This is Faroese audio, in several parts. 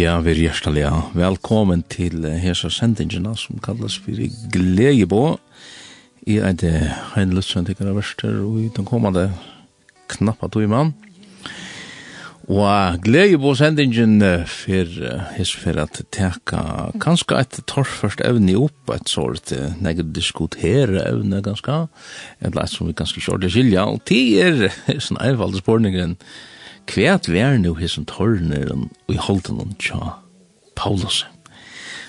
Ja, vi er hjertelig, ja. Velkommen til hese sendingene som kalles for Glegebå. Jeg er det en løsning til er verster, og i den kommende knappa tog mann. Og Glegebå sendingen for hese for at teka kanskje et torrførst evne opp, et sort nekker diskutere evne ganske, et leit som vi ganske kjørte skilja, og tid er sånn ervalde spørningen, kvært vær nu hesen torneren og i holden on tja Paulus.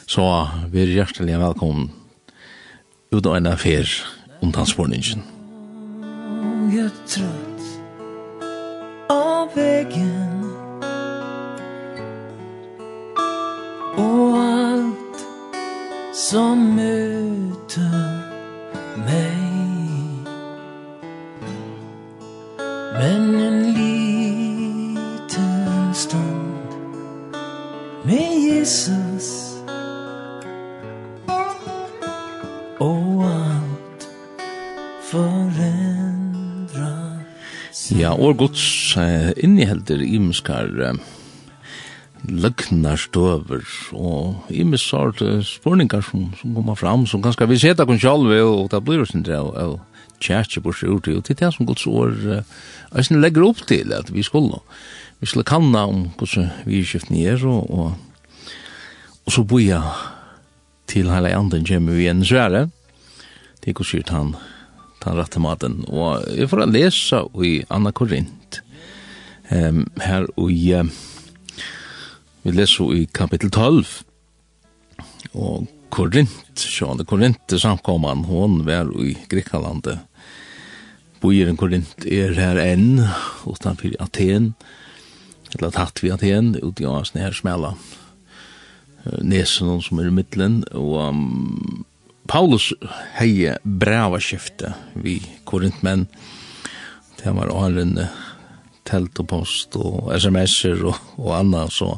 Så vi er hjertelig velkommen ut av en affær om transportningen. Jeg er trøtt av veggen Og alt som møter meg Men en Jesus. Og alt forendra Ja, og gods uh, innehelder imskar uh, løgnar støver og imes sort uh, spurningar som, som kommer fram som ganske vi seta kun sjalve og det blir sin det og tjertje på seg ut og til det som gods år jeg legger opp til at vi skulle vi skulle kanna om gods vi er og, og Og så boja til hele anden kommer vi en svære. Det går sikkert han, han rette maten. Og jeg får lese i Anna Korint. Um, her og i, uh, vi leser i kapittel 12. Og Korint, sjående Korint, samkomman, hon var i Grekalandet. Bojeren Korint er her enn, utanfor Aten, eller tatt vi Aten, uti av snær smela nesen som er i middelen, og um, Paulus heie brava skifte vi korintmenn, det var åren telt og post og sms'er og, og anna, så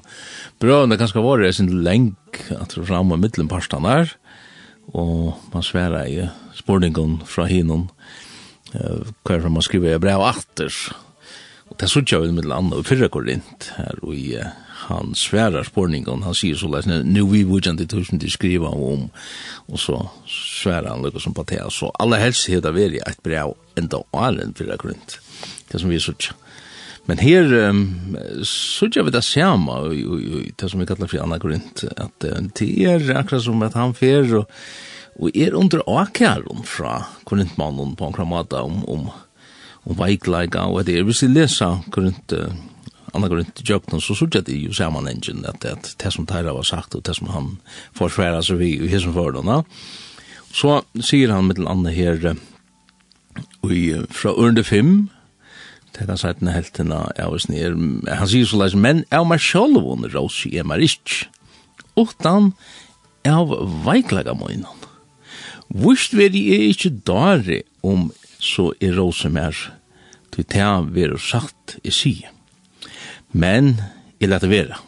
brøvene kanskje var det sin lenk at det fram og middelen parstene der, og man sværa i spurningen fra hinon uh, hver man skriver i brev atter, og det er sånn jo i middelen anna og fyrre korint her og i uh, han sværar spårningen. Han säger så leis, nu vi vujan inte tusen det skriva om och så sværar han lukka som på det så alla helst heta veri ett brev enda åren för grunnt, grund det som vi så Men her um, så vi det samme, det som vi kallar for Anna Grint, at det er akkurat som at han fer og, og er under akjæren fra Korintmannen på en kramata om, om, om veikleika, og det er hvis vi leser Korint, uh, annan går inte jökna så så jag det ju sammanhängen att det det som Tyra var sagt och det som han försvärar så vi i hisen för då. Så säger han med den andra här i från under 5 Det har sagt den helten av oss ner. Han sier så leis, men av meg sjálf under råsi er meg rikk. Utan av veiklega møynan. Vust veri er ikkje dare om så er råsi mer. Til det har vært sagt i sige. Men, jeg lette vera,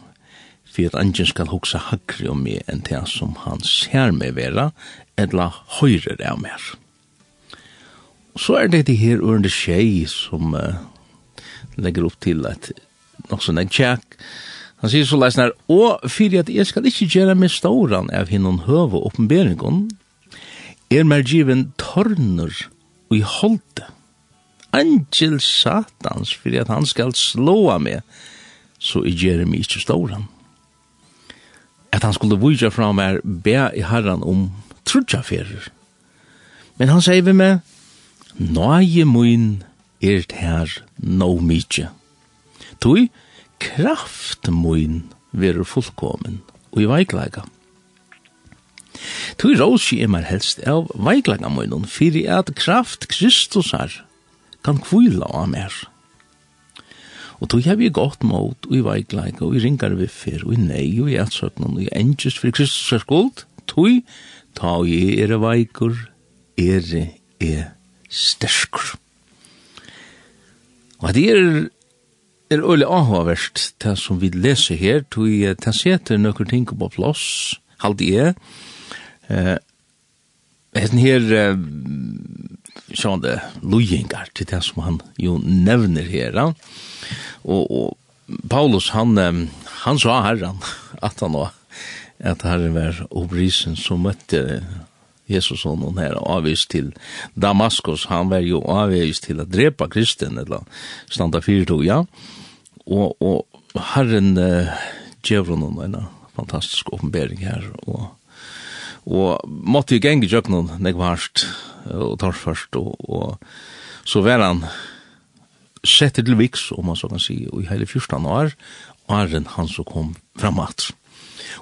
for at angen skal hoksa hakri om meg enn det som han ser meg vera, etla høyrer av meg. Så er det det her under tjei som uh, legger opp til at nok sånn en tjekk, Han sier så leisner, og fyrir at jeg skal ikke gjøre meg ståran av hinnon høve oppenberingon, er mer given torner og i holde. Angel satans, fyrir at han skal slåa meg, så i Jeremy ikke ståren. At han skulle vise fra meg be i herren om trudjaferer. Men han sier vi med, Nøye mun er det her no mykje. Tui, kraft mun veru fullkomen og i veiklega. Tui råsi er mer helst av veiklega munnen, fyrir at kraft Kristusar kan kvila av mer. Og tog hef jeg godt mot, og i veikleik, og i ringar viffer, og i nei, og i etsøknum, og i engest for Kristus er skuld, tog, ta og i er veikur, er er sterskur. Og det er er øyelig avhåverst, det som vi leser her, tog det seter nøkker ting på plass, halde jeg, eh, Hesten her, sjående lojengar til det som han jo nevner her. Og, og Paulus, han, han sa herran at han var at herren var obrisen som møtte Jesus og noen her avvis til Damaskus. Han var jo avvis til å drepa kristen, eller standa fyrtog, ja. Og, og herren uh, gjør noen en fantastisk åpenbering her, og og måtte jo genge jøknon noen, varst og tar først, og, og så var han sett til viks, om man så kan si, og i hele 14 år, åren han som kom fram at.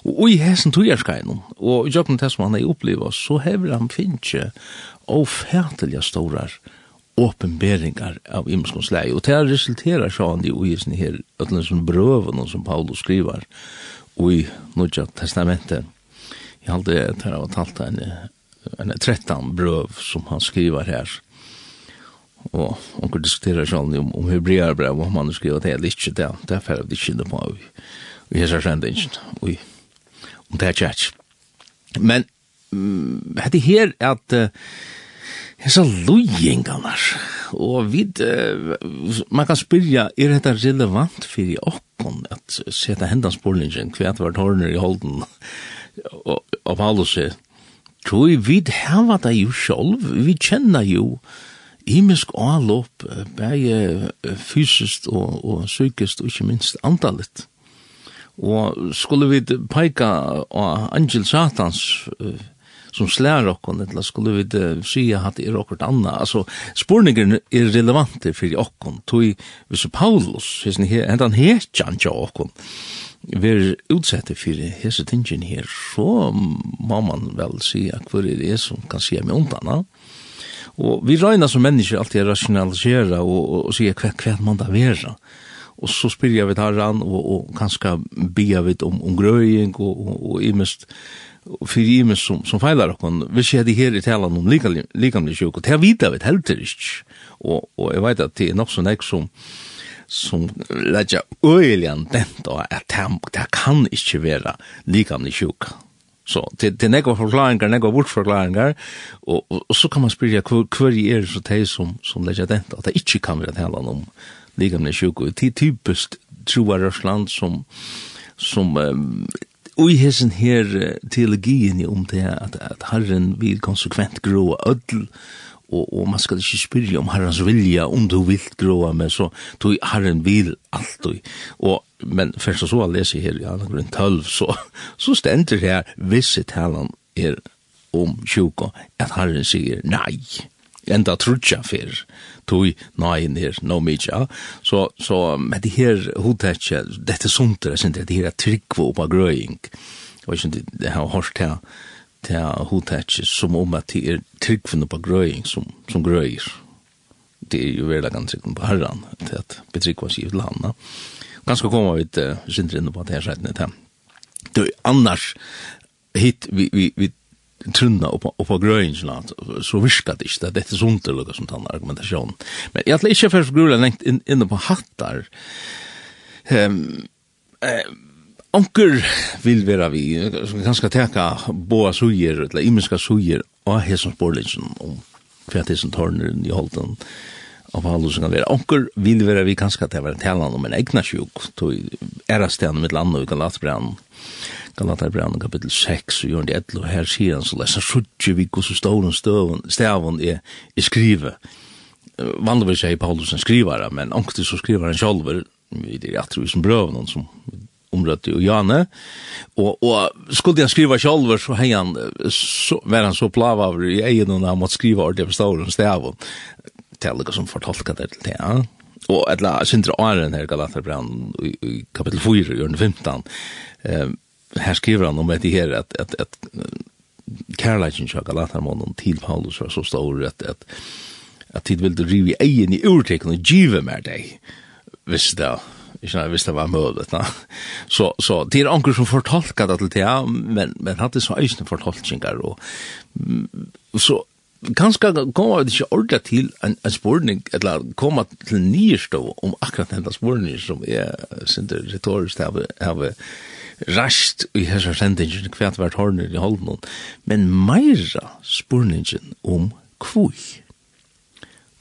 Og i hessen tog jeg skrein, og i jobben til som han har opplevd, så hever han finnkje ofærtelige store åpenberingar av imenskons lei, og det resulterer han i uisen her, ødelen brøven som Paulus skriver, og i Nudja testamentet, Jeg halte det her ha talt en en 13 brøv som han skriver her. Og onkur diskutera sjálv om, om hebrear brev, om han skriver det eller ikke, det, det er ferdig ikke inne på Vi har hessar sendingen, og om det er kjært. Men hette her at uh, så lojengarnar, og vid, uh, man kan spyrja, er dette relevant fyrir okkon at seta hendans borlingen, hva var tårner i holden, og, og Paulus sier, Tui, vi hava det jo sjolv, vi kjenner jo imisk avlopp, bare fysiskt og, og psykiskt, og ikke minst andalit. Og skulle vi peika av Angel Satans uh, som slær okkon, eller skulle vi uh, sya at det er okkert anna. Altså, spurningen er relevante fyrir okkon, tui, hvis Paulus, hentan hetjan tja okkon, ver utsette for hese tingin her, så må man vel si at hver er det som kan si meg undan. Og vi regner som mennesker alltid rationalisera og, og, og sier hva, hva man da vera. Og så spyr jeg vidt herran, og, og kanskje bia vidt om, om grøying og, og, og imest fyrir imest som, som feilar okkon, vi ser det her i talan om likamlig sjuk, og det er vita vidt helter ikke. Og, og jeg vet at det er nok så nek som, som som lägger öjligen den då att han det kan inte vara likande sjuk. Så det det några förklaringar, några bortförklaringar och, och, och så kan man spyrja hur är det så det som som lägger den då att det inte kan vara tala om likande sjuk Det det typiskt tror Ryssland som som um, ui hesen her teologien om det at, at Herren vil konsekvent grå ödel og, og man skal ikke spyrja om herrens vilja, om du vil gråa med, så tog herren vil alt du. Og, men først og så leser lese her i alle grunn 12, så, så stender det her, visse talan er om sjuka, at herren sier nei, enda trutja fyr, tog nei nir, no mitja, så, så, med det her hodtetje, dette sunter, det her er tryggvo oppa grøying, og ikke det har hørt her, til hotetjes som om at det er tryggfunnet på grøying som, som grøyer. Det er jo veldig ganske tryggfunnet på herran til at betrykva seg til han. Ganske kommer vi til uh, sindrinne på at her sættene til. Du, annars hit vi, vi, vi trunna oppa oppa grøyingina så virka det ikkje, det er sunt eller som tann argumentasjon. Men jeg ætla ikkje først grula lengt inn, inne på hattar. Um, um, onker vil vera vi, som ganske teka boa suger, eller imenska suger, og hesson sporlinsen om kvartisen tårneren i holden, av alle som kan være. Onker vil være vi kanskje til å være talan om en egna sjuk, tog ærasten mitt land og Galatbrann, Galaterbrann kapittel 6, og Jørn Edlo, her sier han så lesa sjukkje vi hos stålen støvun, stavun er, er skrive. Vanligvis er Paulusen skrivare, men onker så skriver han sjolver, vi er atru som brøvnen som området i Jane. Og, og skulle jeg skriva sjálfur, så, hei han, så var han så plav av i egen og han måtte skriva ordentlig på stålen stav. til som fortolka det til det, ja. Og etla sindra åren her Galaterbrand i, i kapittel 4, i 15, eh, her skriver han om det her at, at, at kærleikin sjá Galatermannen til Paulus var så stor at, at at tid vil du rive egen i urtekken og give mer deg, hvis det Ikke når jeg det var mulig. Na. Så, så det er anker som fortolket det til det, men, men hadde så øyne fortolkninger. Og, så ganske kommer det ikke ordentlig til en, en spørning, eller kommer til en nyrstå om akkurat denne spørningen som er synes retorisk har, har rast i hessa sendingen kvært vært hornir i holden, men meira spurningen om kvui.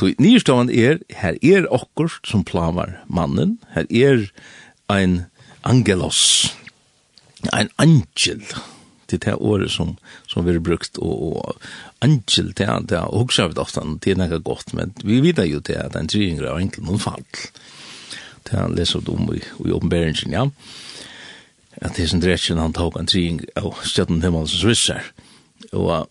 Så nyrstavan er, her er okkur som plavar mannen, her er ein angelos, ein angel, til det året som, som vi har brukt, og, og angel, det er, det er, også vi ofte, det er nekka godt, men vi vidar jo det at en tryngre er egentlig noen fall. Det er leser om i, i oppenberingen, ja. At det er som dretjen han tok en trygging av stjøtten himmel som svisser, og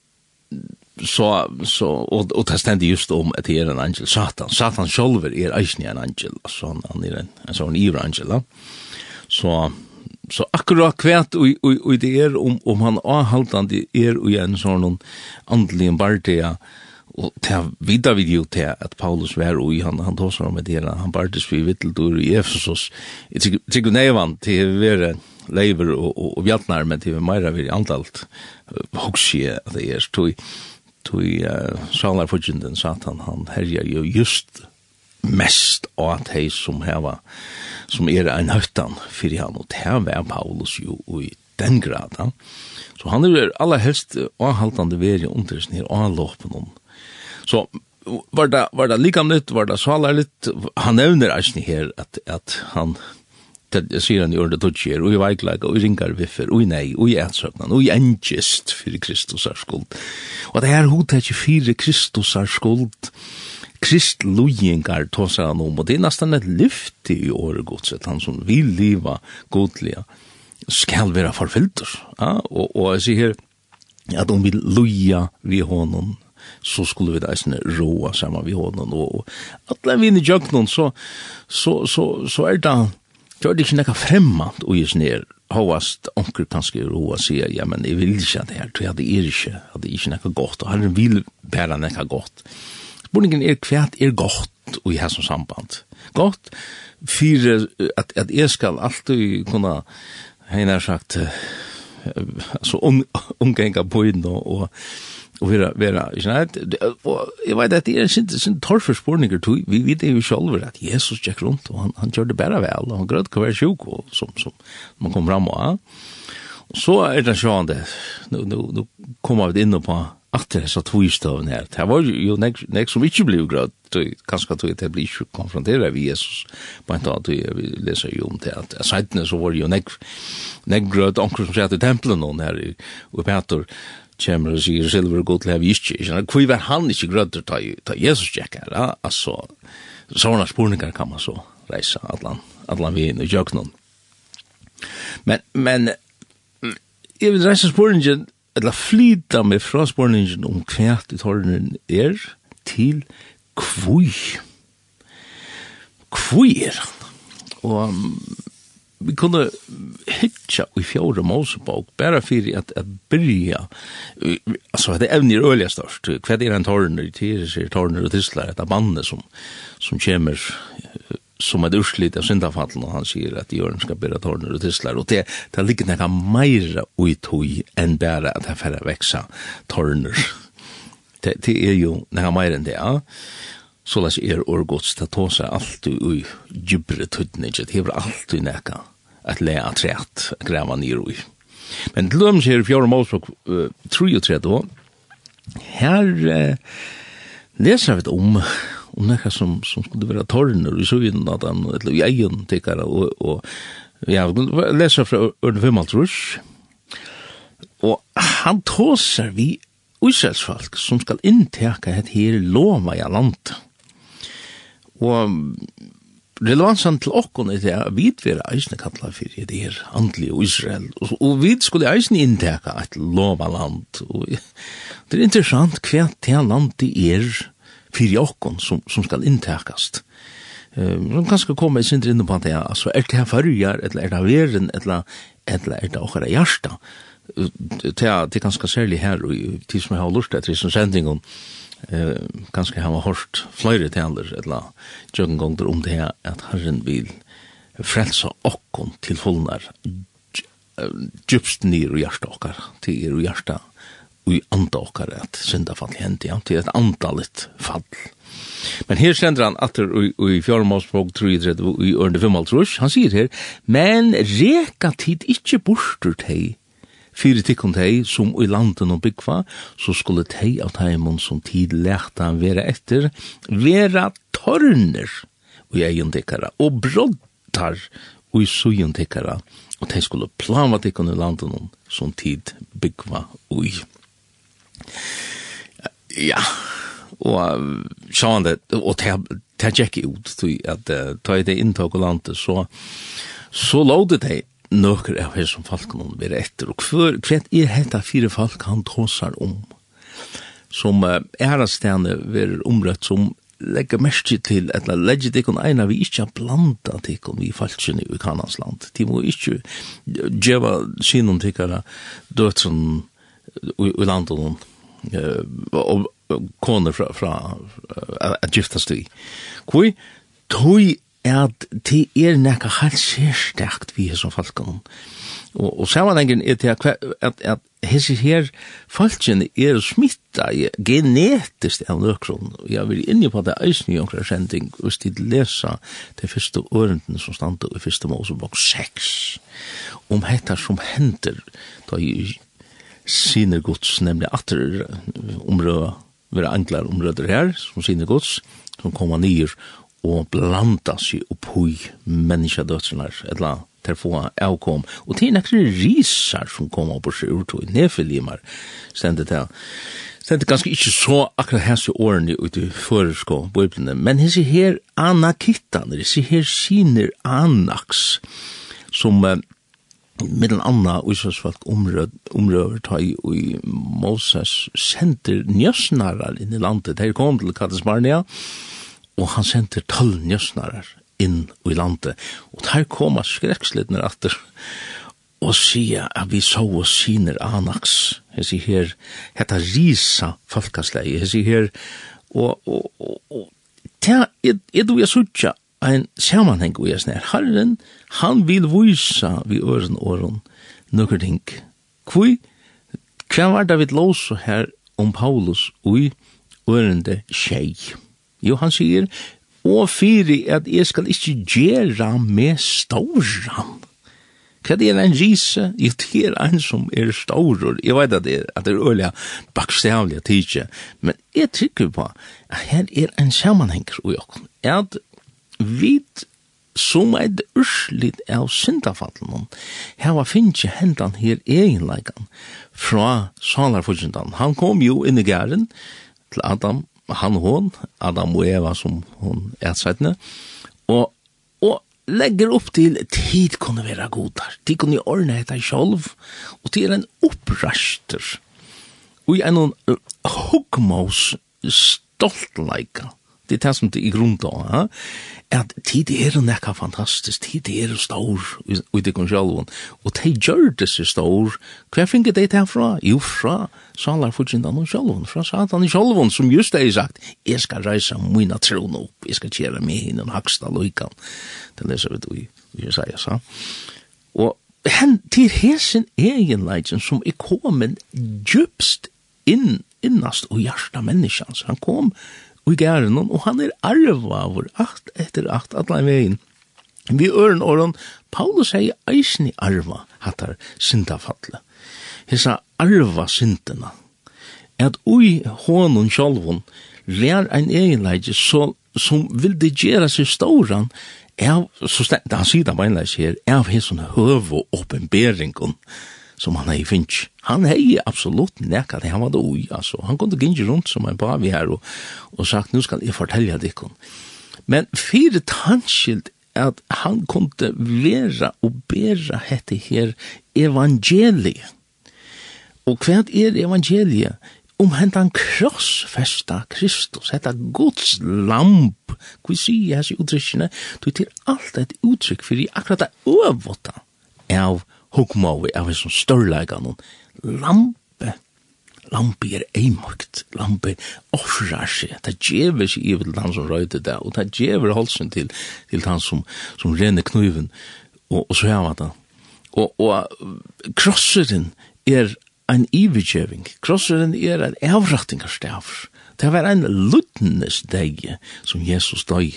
så så och och det ständer just om att det är en angel. Satan Satan själv är eisen en angel. Så han, han är en en sån ivrangel va så så akkurat kvært og og og det er om om han avhaldandi er og en sånn andlig bardia og ta vidar við jo til at Paulus var og han han tosar om det han bardes vi vittel då i Efesos. Det er nevan til vera leiver og og bjarnar men til meira vill antalt hugsi at det er tøy tui uh, Salar Fudginden Satan han herjar jo just mest at hei som heva som er ein høttan fyrir han og det var Paulus jo i den grad så han er allerhelst avhaltande veri under sin her avlåpen så var det, var det likamlitt var det salarlitt han nevner eisen her at, at han det sier han i ordet tutsi og i veikleik, og i ringar viffer, og i nei, og i etsøknan, og i engest fyrir Kristus er skuld. Og det er hod ikke fyrir Kristus er skuld, kristlugingar tåsar han om, og det er nesten et lyfti i året godset, han som vil liva godliga, skal vera forfyltur, Ja? Og, og jeg sier her, at om vi luja vi honom, så skulle vi da eisne roa saman vi honom, og, og at vi inn i jøknon, så, så, så, så er det gjør det ikke nekka fremmant og gis ned, hovast onker kanskje roa hoa sier, ja, men jeg vil ikke det her, tror jeg det er ikke, at det er ikke nekka godt, og han vil bæra nekka godt. Spurningen er kvært er godt og i hans samband. Godt, for at, at jeg skal alltid kunne, hei nær sagt, altså, um, omgenga på og, og og vera vera ikkje nei og eg veit at det er sin sin torfer spurningar to vi vit jo sjølv at Jesus gekk rundt og han han gjorde berre vel og han grøt kvar sjuk og som som man kom fram og så er det sjøan det nu nu nu kommer vi inn på at det er så tvistavn her. Det var jo nek, nek som ikke ble grad, kanskje at det blir ikke konfronteret vi Jesus, på ikke tatt vi leser jo om det, at seitene så var jo nek, nek grad, anker som sier til tempelen her og Peter kommer og sier silver og godt lever hevi ikke, ikke, hvor var han ikke grødder ta, ta Jesus tjekk her, altså, sånne spurningar kan man så reisa atlan, atlan vi inn og i noen. Men, men, jeg vil reise spurningen, eller flyta meg fra spurningen om hva i tårnen er, til kvui. Kvui er han. Og um, vi kunne hitja i fjore Mosebok bara för at att byrja, altså det evner øyelig størst, hva er en tårner, torner er tårner og tisler, et av bandet som som kommer som är urslit av syndafallen og han sier at Jörn skal byrja tårner og tisler, og det, det ligger nekka meira uitui enn bara at det færre veksa tårner. det, det er ju nekka meira enn det ja så läs er orgods det ta sig allt i djupere tøtning, det hever alltid i neka at le at træt græva nir ui. Men til dem sier fjord fjore målsbok uh, 33, her uh, leser vi om om nekka som, som skulle være tårner i suvin, at han, eller i egen tikkara, og, og ja, leser fra Ørne Fimmaltrus, og han tåser vi uiselsfalk som skal innteka et her lova i land. Og relevansen til okkon er det at vi er eisne kattla fyrir det her andli og Israel, og, og vi skulle eisne innteka et lova land, og det er interessant hva det land det er fyrir okkon som, som skal inntekast. Um, man kan skal komme i sindri inne på at det altså, er det her farger, eller er det veren, eller, eller er det okkara hjärsta? det er ganske særlig her, og tid som jeg har lurt etter i sin sendingen, eh kanskje hava hørt fløyre taler etla jøkken gonger om det her at Herren vil frelsa okkon til fullnar djupst nir i hjarta okkar til er i hjarta og i anda okkar at syndafall hendi ja, til et andalit fall. Men her sender han atter i fjormålsbog 3, og i ørne 5 han sier her men reka tid ikkje bortur teg fyrir tikkun tei som i landen og byggva, så skulle tei av teimon som tid lærta vera etter, vera torner og egen tikkara, og broddar og i tikkara, og tei skulle plava tikkun i landen som tid byggva ui. Ja, og sjåan det, og det er ut, at ta i det inntak og landet, så, så lovde det nøkker av her som folk hun vil etter, og hver, hver er hetta fire folk han tåsar om, som uh, stedene vil omrøtt som legger mest til, eller legger tikkun eina vi ikke ikkje blanda tikkun vi falskene i Kanans land. De må ikkje djeva sinon tikkara døtsen i landet uh, og koner fra, fra uh, at giftas vi. Hvor tog at det er nekka helt sérstakt vi som falkan. Og, og samanhengen er til at, at, at hessi her falkan er smitta genetiskt av nøkron. Jeg vil inni på det eisen i omkring sending hvis de lesa de første orðin som standa i første Mosebok 6 om hetta som hender da i sine gods, nemlig atter omrøa, vera anglar omrøder her, som sine gods, som koma nýr og blanda seg oppi menneskadøtsene, eller til få avkom. Og det er nekker risar som kom opp og seg ur tog, nefelimar, stendet det. Stendet ganske ikke så akkurat hese årene ut i føreskå bøyblene, men hese her anakittan, hese her siner anaks, som uh, middel anna usarsvalk omrøver ta i i Moses sender njøsnarar inn i landet. Her kom til Katasmarnia, og og han sender tolv njøsnarar inn i landet, og der koma skrekslidner atter, og sier at vi så og syner anaks, jeg sier her, hetta risa folkasleie, jeg sier her, og, og, og, og, ta, er du jeg sutja, en samanheng og jeg snær, Herren, han vil vysa vi øren åren, nøkker ting. Kvui, hva var det vi her om Paulus ui ørende tjei? Jo, han sier, og fyri at jeg skal ikke gjera med stauran. Hva er en rise? Jo, det er en som er staurur. Jeg vet at det er, at det er øyla bakstavlige at tidsje, men jeg tykker på at her er en sammanhengs og jokken. At vi som er det urslit av syndafallen her var finnje hendan her egenleikan fra salarfusjendan. Han kom jo inn i gæren til Adam han og hon, Adam og Eva som hon etsettene, og, og legger opp til tid kunne være godar, tid kunne ordne etter sjolv, og til en oppraster, og i en hugmås stoltleika, det er det som det er grunn da, at tid er nekka fantastisk, tid er stor ut i konsjálvun, og de gjør det seg stor, hva finner de det fra? Jo, fra salar fudgjindan og sjálvun, fra satan i sjálvun, som just det er sagt, jeg skal reisa mina tron opp, jeg skal kjera meg hinn og haksta loikan, det leser vi i Jesaja, sa. Og hen til hesen egenleitjen som er kommet djupst inn, innast og hjarta menneskjans, han kom i gæren, og han er arvavur, akt etter akt, atlan vegin. Vi øren åren, Paulus hei eisen i arva, hattar syndafalle. Hesa arva syndena, at ui honon sjolvun, lær ein egenleidje så, som vil det gjera seg ståran, er, så stendt, han sier det på her, er av hesson høvo åpenberingon, som han hei finch. Han hei absolutt nekka det, han var det ui, altså. Han kunne ginge rundt som en bavi her og, og sagt, nu skal jeg fortelle dikken. Men fyrir tanskilt at han kunne vera og bera hette her evangeliet. Og hva er evangeliet? Om hentan krossfesta Kristus, hetta Guds lamp, hva sier hans i uttrykkene, du til alt et uttrykk fyrir akkurat det øvåta av hukmavi av en størleikan størlegan lampe lampe er eimakt lampe offrar seg. Det djever seg i til han som røyde det og det djever holsen til til han som, som renner knuven og, og så hava det og, og krosseren er ein ivigeving krosseren er en avrattingarstav det var en lutnes deg som Jesus døy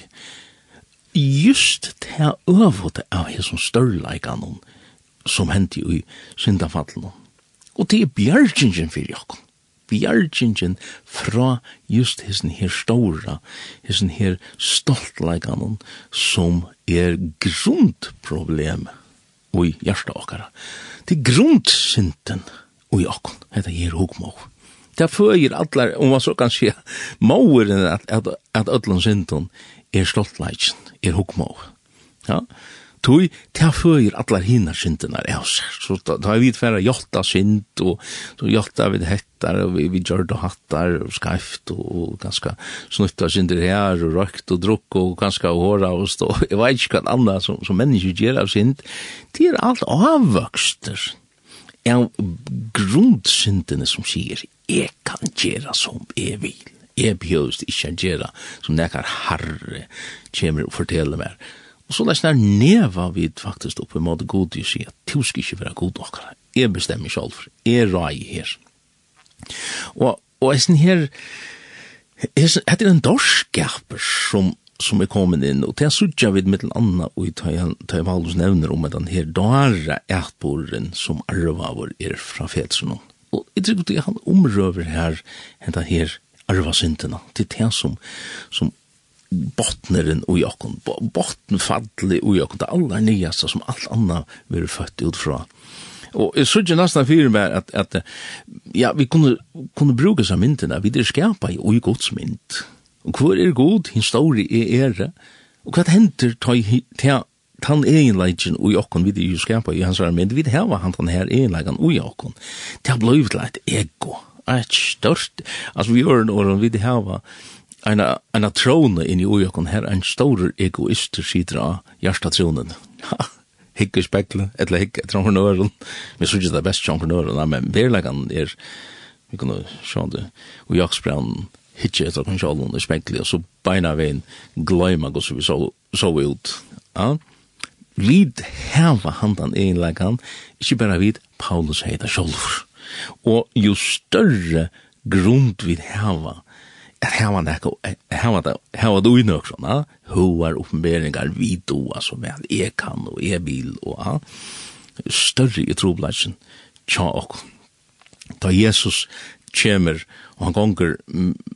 just til øvåte av hans størleikanon som hendi i syndafallen. Og det er bjergjingen for jokken. Bjergjingen fra just hessen her stora, hessen her stoltleikanen som er grundproblemet i hjärsta okkara. Det er grundsynden i okken, hetta er hukmå. Det føyer allar, om man så kan si, mauren at, at, at öllun synden er stoltleikin, er hukmå. Ja, tui ta fyrir allar hinar syndinar ja så ta har vi færa jotta synd og så jotta við hettar og vi vi gjørd og hattar og skæft og ganska snutta syndir her og røkt og drukk og ganska håra og stå. Eg veit ikki kan anna som som menneske gjer av synd. Til er alt avvøkstur er grundsyndene som sier jeg kan gjøre som jeg vil. Jeg bjóst ikke gjøre som nekar harre kommer og forteller meg Og så lest der neva vi faktisk oppe måte god i si at du skal ikke være god okkara. Jeg bestemmer selv, jeg rai her. Og, og jeg sånn her, jeg er en dorskaper som som er kommet inn, og til jeg sutja vid mittel anna, og jeg tar valgus nevner om at den her dara eitboren som arvavur er fra fetsunum. Og jeg tror at han omrøver her, henta her arva arvasyntena, til det som, som bottneren ui okkon, bottenfadli ui okkon, det aller nyaste som alt anna vi er født ut fra. Og jeg sørger nesten fyrir meg at, at ja, vi kunne, kunne bruke seg myndina, vi er skapa i ui gods mynd. Og hvor er god, hins stori er ere, og hva henter ta han egenleikin ui okkon vi er skapa i hans mynd, vi heva han han her egenleikan ui okkon. Det har blivit til ego, et størst, altså vi gjør en åren vi heva, en en trone inn i ojokon her en stor egoist sidra jarsta tronen. hikke i spekle, eller hikke etter entreprenøren. Vi synes det er best entreprenøren, men verleggen er, vi kunne se det, og jaksbrann hikke etter kontrollen i spekle, og så beina vi en gløyma gos vi så, så ut. Ja? Vid heva handan egenleggen, ikke bare vid Paulus heita sjolver. Og jo større grund vid heva, at hava nekko, hava da hava det uinok sånn, hoar oppenberingar vi doa altså er, jeg kan og jeg vil og ha, større i trobladsen tja ok. Da Jesus kjemer, og han gonger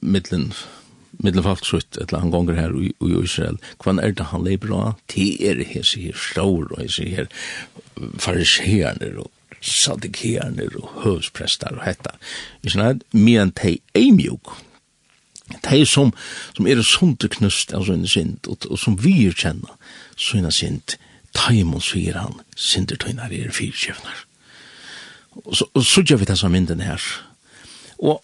middelen, mittlen falksutt, eller han gonger her i, i Israel, kvann er det han leber av, te er hese her stor og hese her fariseerne, og sadikeerne og høvsprestar, og hetta. Isnad, medan te ei mjuk, de som, som er sunderknust av sånne synd, og, og som vi er kjenner sånne synd, taimon sier han, sindertøyner er fyrkjøvner. Og så, og så gjør vi disse myndene her. Og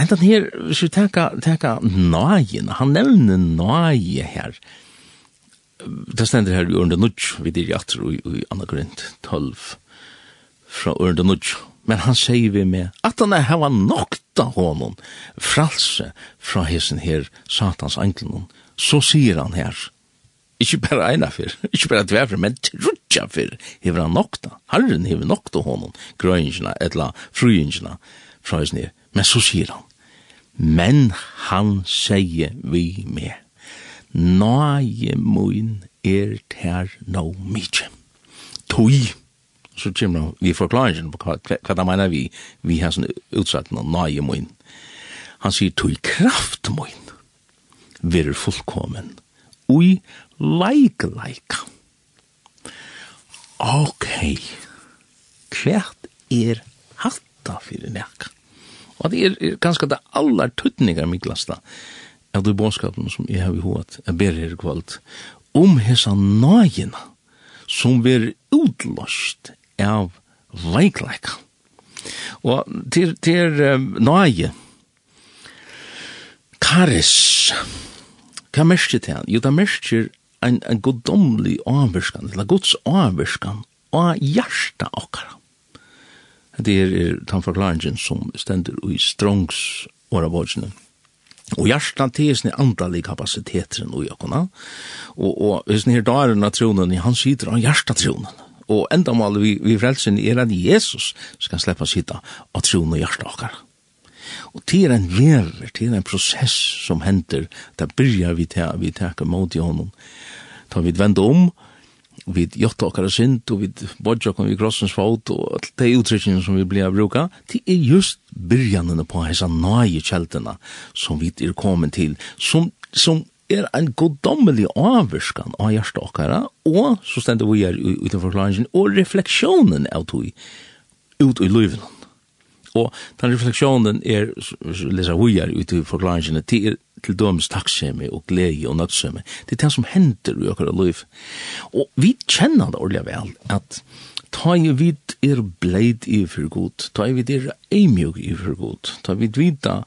enda her, hvis vi tenker, tenker nøyen, han nevner nøye her, det stender her i Ørnda Nudj, vi dyr i i, i Anna Grint 12, fra Ørnda Nudj, men han sier vi med, at han er hava henta honom fralse fra hesen her satans englen så sier han her ikkje bare eina fyr ikkje dver fyr men trutja fyr hever han nokta. Herren hever nokta honom grøyngina etla fruyingina fra hesen her. Men så sier han men han sier vi med Nøye moin er ter no mykje. tui så kommer vi forklaringen på hva, hva det mener vi, vi har sånn utsatt noen nøye min. Han sier, tog kraft min, verer fullkommen, ui leik leik. Ok, kvært er hatta fyrir nek. Og det er, er ganske det allar tuttningar miklasta av det bådskapen som jeg har i hovedet, jeg ber her kvalt, om hessa nøyina som ver utlåst av leikleik. Og til, til um, nøye, karis, hva merker til han? Jo, det merker en, en goddomlig avvirskan, eller gods avvirskan, og hjärsta okkara. Det er, er den forklaringen som stender i strongs åra vårdsinne. Og hjärsta til er sin andalig kapasiteter enn ui okkona. Og, og sin her daren av tronen, han sitter av hjärsta tronen og endamål vi, vi frelsen er at Jesus skal sleppa sitta av troen og hjertet okkar. Og det er en verer, det er en prosess som hender, det byrjar vi til, vi takker mot i honom. Da vi vender om, vi gjøtta okkar sint, og vi bodja okkar vi krossens fot, og alt de uttrykkene som vi blir bruka, det er just byrjanene på hessa nøye kjeltene som vi er kommet til, som, som er en goddommelig avvirskan av hjerteokkara, og så stender vi her uten forklaringen, og refleksjonen av tog ut i løyven. Og den refleksjonen er, leser vi her uten forklaringen, til, til dømes takksemi og glede og nødsemi. Det er det som hender i okkara løyv. Og vi kjenner det ordentlig vel, at ta i vid er bleid i for god, ta i vid er eimjog i for god, ta i vid vita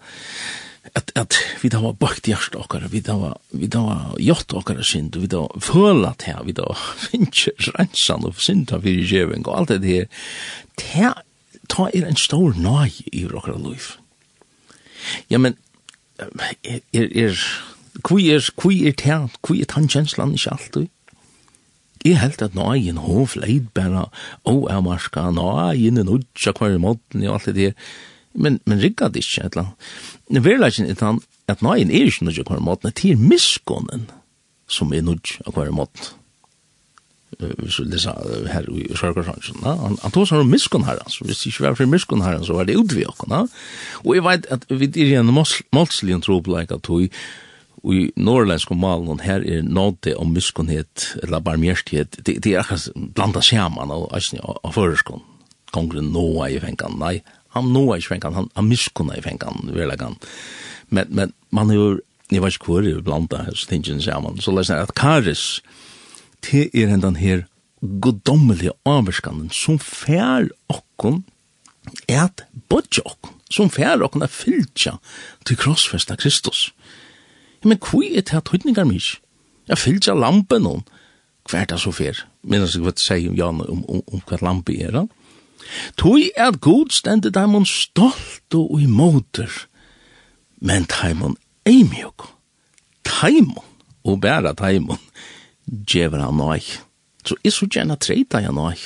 at, at vi da var bakt hjerte okkar, vi da var, vi da var gjort okkar synd, vi da følat her, vi da var finnkje rensan og synda fyrir djeving og alt det her, ta ta er en stor nøy i okkar liv. Ja, men, er, er, er, kvi er, kui er det, kui er tann kjenslan alt du Jeg held at nøyen hov leid bare, og er marska nå nøyen, en nøyen, nøyen, nøyen, nøyen, nøyen, nøyen, nøyen, nøyen, men, men rigga det ikke, etla. Det annet. Verleggen er han, at nøyen er ikke nødvendig hver måten, det er miskånen som er nødvendig hver måten. Hvis vi leser her i Sørgårdsansen, han, han tog seg om miskån her, altså. Hvis det ikke var for miskån her, så var det utvig okken, Og jeg vet at vi er igjen målslig en tro på trobleik at vi i norrländsk og malen, her er nåde om miskunnhet, eller barmhjertighet, det, det er akkurat blanda sjaman av, av føreskånd. Kongren nåa i fengan, nei, han nåa i svänkan, han, han misskunna i svänkan, verlagan. Men, men man er jo, jeg vet ikke hvor det er blant det her, så tingene sier man. Så leser jeg at Karis, det er en den her godommelige avvarskanden som fær okken er at bodja okken, som fær okken er fylltja til krossfesta Kristus. Men hvor er det at høytningar mys? Jeg fylltja lampen hon, hver det så fær. Men jeg vet ikke hva det sier om Jan om, om, om hva lampe er han. Tui at god stendet daimon stolt og i motor, men daimon eimjok, daimon, og bæra daimon, djever han nøy. Så er så gjerne treita jeg nøy.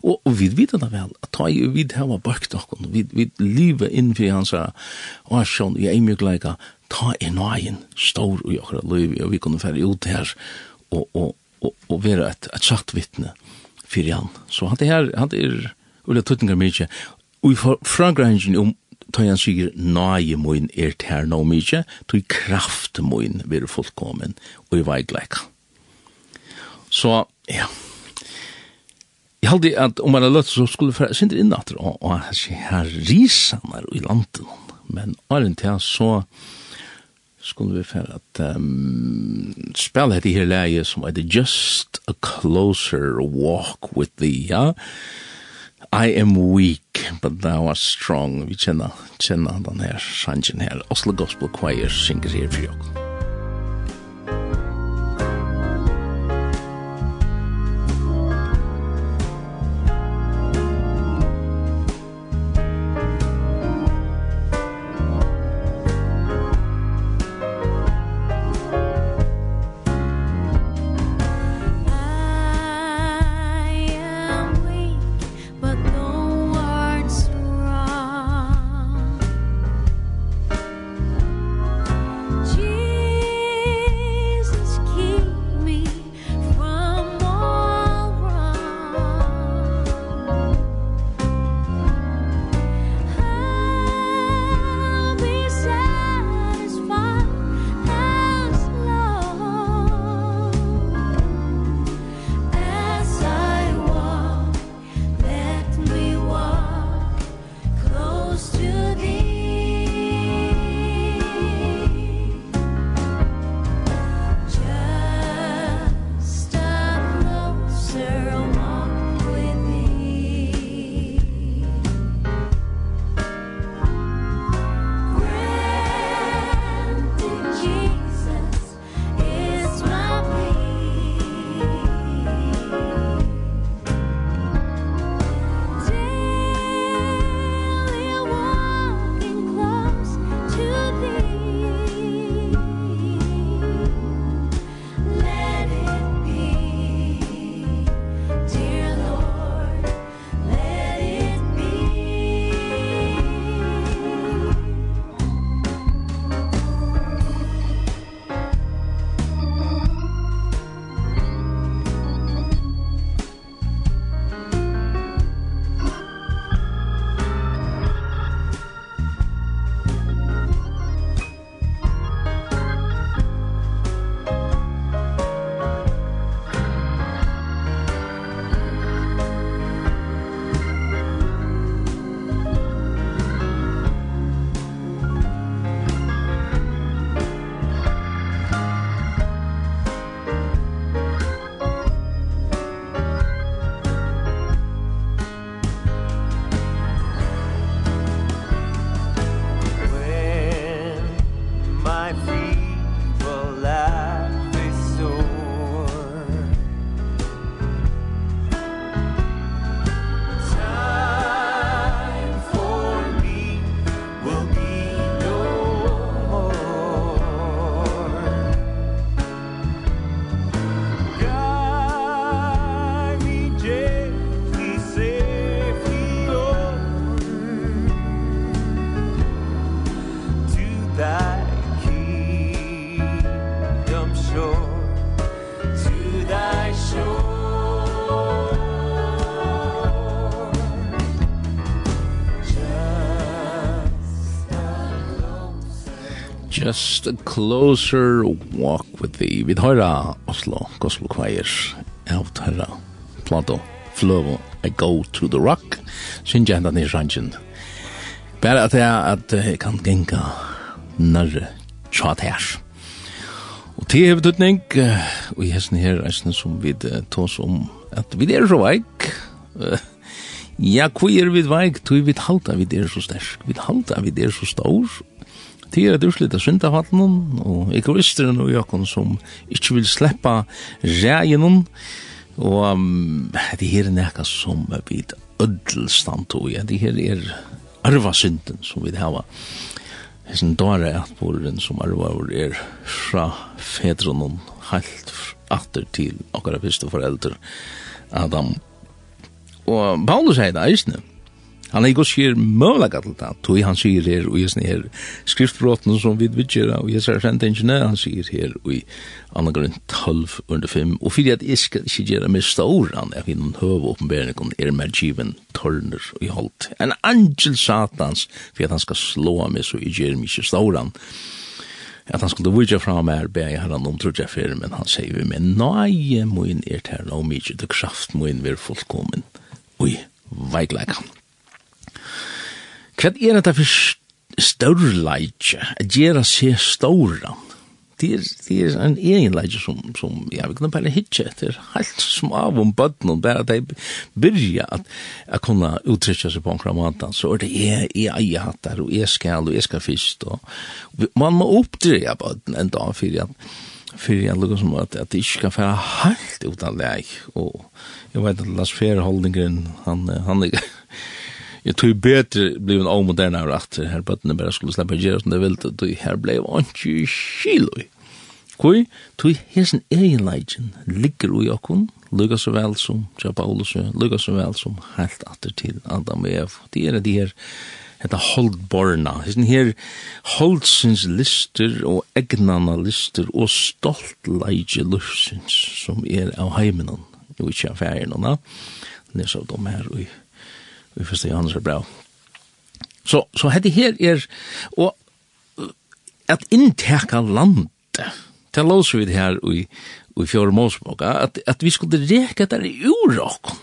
Og, og vi vet det vel, at ta i vid hava bøkt okkon, vi, vi livet innfri hans og åsjon i eimjokleika, ta er nøyen stor i okkara liv, og vi kunne fære ut her, og, og, og, og være et, et sagt vittne fyrir han. Så han er, han er, og det tuttingar mykje, og i får fragrangin om tøy han sier nøye moin er tær no mykje, tøy kraft moin vir fullkommen og i veigleika. Så, ja, Jeg halde at om man er løtt så skulle jeg sindre inn at og her risan i landet, men åren til så skulle vi fære at um, spille dette her leie som er Just a Closer Walk with the, ja, I am weak, but thou art strong. Vi kjenner, kjenner den her sangen her. Oslo Gospel Choir synger her for jokken. just a closer walk with thee. Vi høyra Oslo Gospel Choir av høyra Plato Flow. I Go to the Rock Synja hendan i rangen Bare at jeg at jeg kan genga nærre tjat her Og til hevet utning og i hesten her eisen som vi tås om at vi er så veik Ja, hvor er vi veik? Tui vi halda vi er så sterk, vi halda vi er så stor Det er et utslitt av syndafallen, og egoisteren og jokken som ikke vil sleppa regjen, og um, det her er nekka som vi ødelstand tog, ja, det her er arva synden som vi hava. Hessen dara er at som arva er fra fedron og helt atter til okkara første foreldre, Adam. Og Paulus heit eisne, Han er gos sier møvlega til det, tog han sier her og jeg her skriftbrotten som vi vidgjera og jesne sendingene, han sier her og i andre grunn 12 under 5, og fyrir at jeg skal ikke gjøre meg ståran, jeg finner en høve åpenberingen er med given tørner og i holdt. En angel satans, for at han skal slå meg så jeg gjør meg ikke ståran, at han skulle vujja fra meg be jeg herran om trudja fyrir, men han sier vi, men nei, moin er terra og mykje, til kraft moin vir fullkomen, oi, veikleikan. Hva er det for størrleitje? At gjøre seg ståra? Det er, det er en egen leitje som, som ja, vi kunne bare hitje etter helt som av om bøtten bare at jeg byrja at jeg kunne uttrykke seg på en kramantan så er det jeg, jeg, jeg hatt der og jeg skal og jeg skal fyrst og man må oppdreja bøtten en dag for at for jeg lukker som at, at det ikke kan færa helt utan leik og jeg vet at Lars Fjerholdningen han, han, han jag tror bättre blev en om och den här att här på bara skulle släppa ger som det vill det här blev inte skilloj. Kui, tui hesen egen leidjen ligger ui okkun, lukka så vel som Tja Paulus, lukka så vel som helt atter til Adam og Ev. Det er det her, hetta holdborna, hesen her holdsins lister og egnana lister og stolt leidje lufsins som er av heimenon, jo ikkje av færinona, nesa av dem her ui vi får se hans er bra. Så, så hette her er og, at innteka landet, til låser vi det her i, i fjore målsmåka, at, at vi skulle reka der i okkon.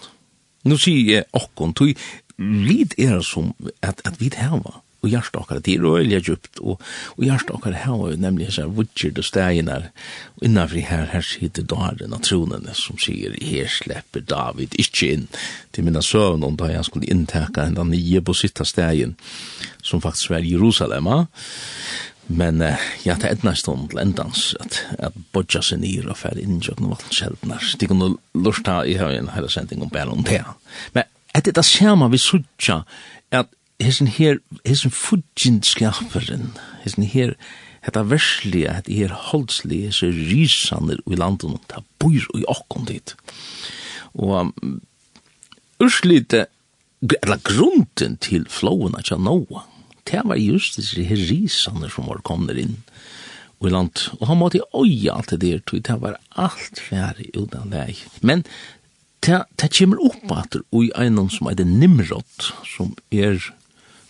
Nå sier jeg okkon, tog lid er som at, at vi det her var og hjertet okkar, det er øyelig djupt, og, og hjertet okkar nämligen jo nemlig hans vudger og stegene, og innanfri her, her sitter daren av tronene som sier, her slipper David ikke inn, til minna søvn om da han skulle inntekka enda nye på sitta stägen som faktisk var Jerusalem, men ja, det er næst stund til endans, at, at bodja seg nyr og færre innkjøkken og vattenskjeldnar, de kunne lurta i høyen hele sending om bare om det, men etter det ser vi sutja hesen her, hesen fudginskaperen, hesen her, hetta verslige, hetta her holdslige, hese risaner i landen, ta bor i okkon dit. Og urslite, eller grunden til flowen at jeg nåa, det var just disse her risaner som var kommet inn i land. Og han måtte oi alt det der, tog det var alt færre utan deg. Men det, det kommer opp at i einan som er det Nimrod, som er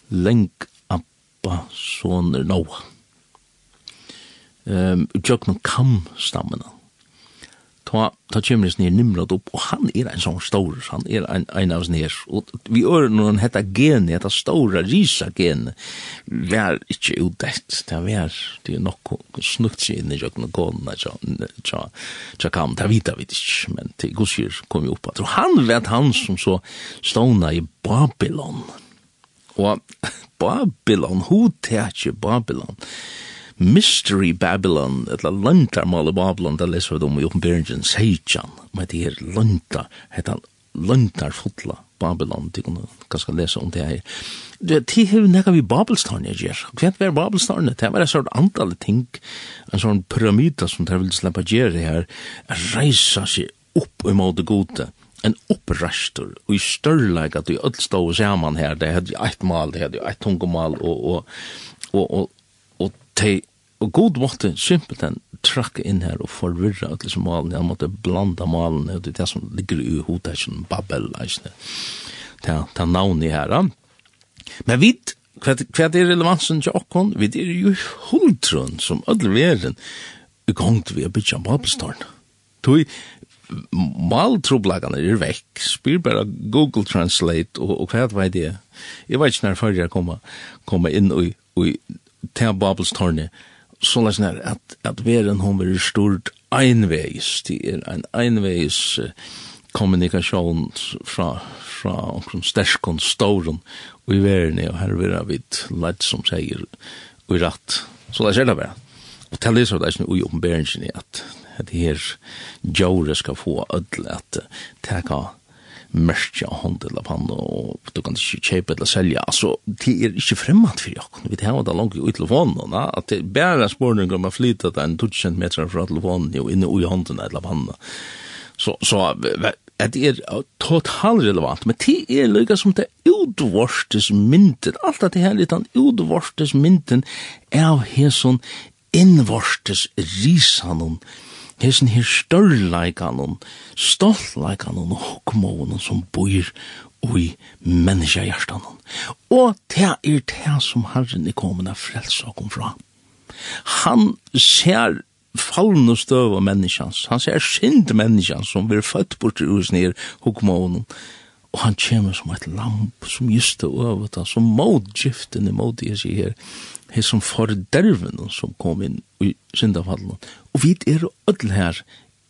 lenk appa soner noa. Um, Jøknum kam stammena. Ta, ta kjemres nir nimrat opp, og han er en sånn stor, han er en, en av nir. Og vi ør når hetta gen, hetta stora risa geni, vær ikkje udett, det vær, det er nok snukt seg inn i jokna gona, tja, tja, tja kam, ta vita vi ikkje, men til gosir kom vi opp at, han vet han som så stona i Babylon, og Babylon, hodtetje Babylon, Mystery Babylon, eller lantarmale Babylon, det leser vi om i oppenberingen, Seichan, men det er lantar, heter lantarfotla Babylon, det kunne ganske lese om det her. Det er jo nekka vi Babelstånd jeg gjør. Hvem var Babelstånd? Det var en sånn antall ting, en sånn pyramida som de vil slippe gjøre her, reisa seg opp imot det gode en opprastor og i størleik at vi öll stå og saman her, det hadde jo eit mal, det hadde jo eit tungomal og, og, og, og, og, te, og god måtte simpelthen trakka inn her og forvirra öll som malen, han måtte blanda malen og det er det som ligger i hodet som babbel, eisne, ta, ta navn i her. Men vi hva, hva er relevansen til okkon? Vi er jo hundrun som öll veren i gongt vi er bytja babelstorn. Tui, maltroblagene er vekk. Spyr bare Google Translate og, og hva er det? Jeg vet ikke når før jeg kommer, kommer inn og, og ta Babelstårnet, så lest nær at, at veren hun blir stort einveis, det er en einveis uh, kommunikasjon fra, fra omkring sterskon ståren og i verden, og her vil jeg vidt lett som sier, og i ratt. Så lest er det bare. Og til det så er det ikke noe i oppenberingen at at her djore skal få ødel at teka mørkja hånd av pann og du kan ikke kjøpe eller selja, altså, det er ikke fremmed for jokken, vi tar det langt i telefonen, at det er bare spørning om å flyte det en 1000 meter fra telefonen, og inne i hånden eller pann. Så, så, at det er totalt relevant, men det er lykka som det utvorstes mynden, alt at det her litt utvorstes mynden er av hesson innvorstes risanon mynden, hesen her størleikanon, stoltleikan og hokmånen som bor ui menneskehjertanon. Og det er det som Herren er kommet av frelsakom fra. Han ser fallende støv av menneskans, han ser synd menneskans som blir født bort i hos nere hokmånen, og han kommer som et lamp som just er over det, som motgiften er mot jeg sier her, her som forderven som kom inn i syndafallen. Og vi er ødel her,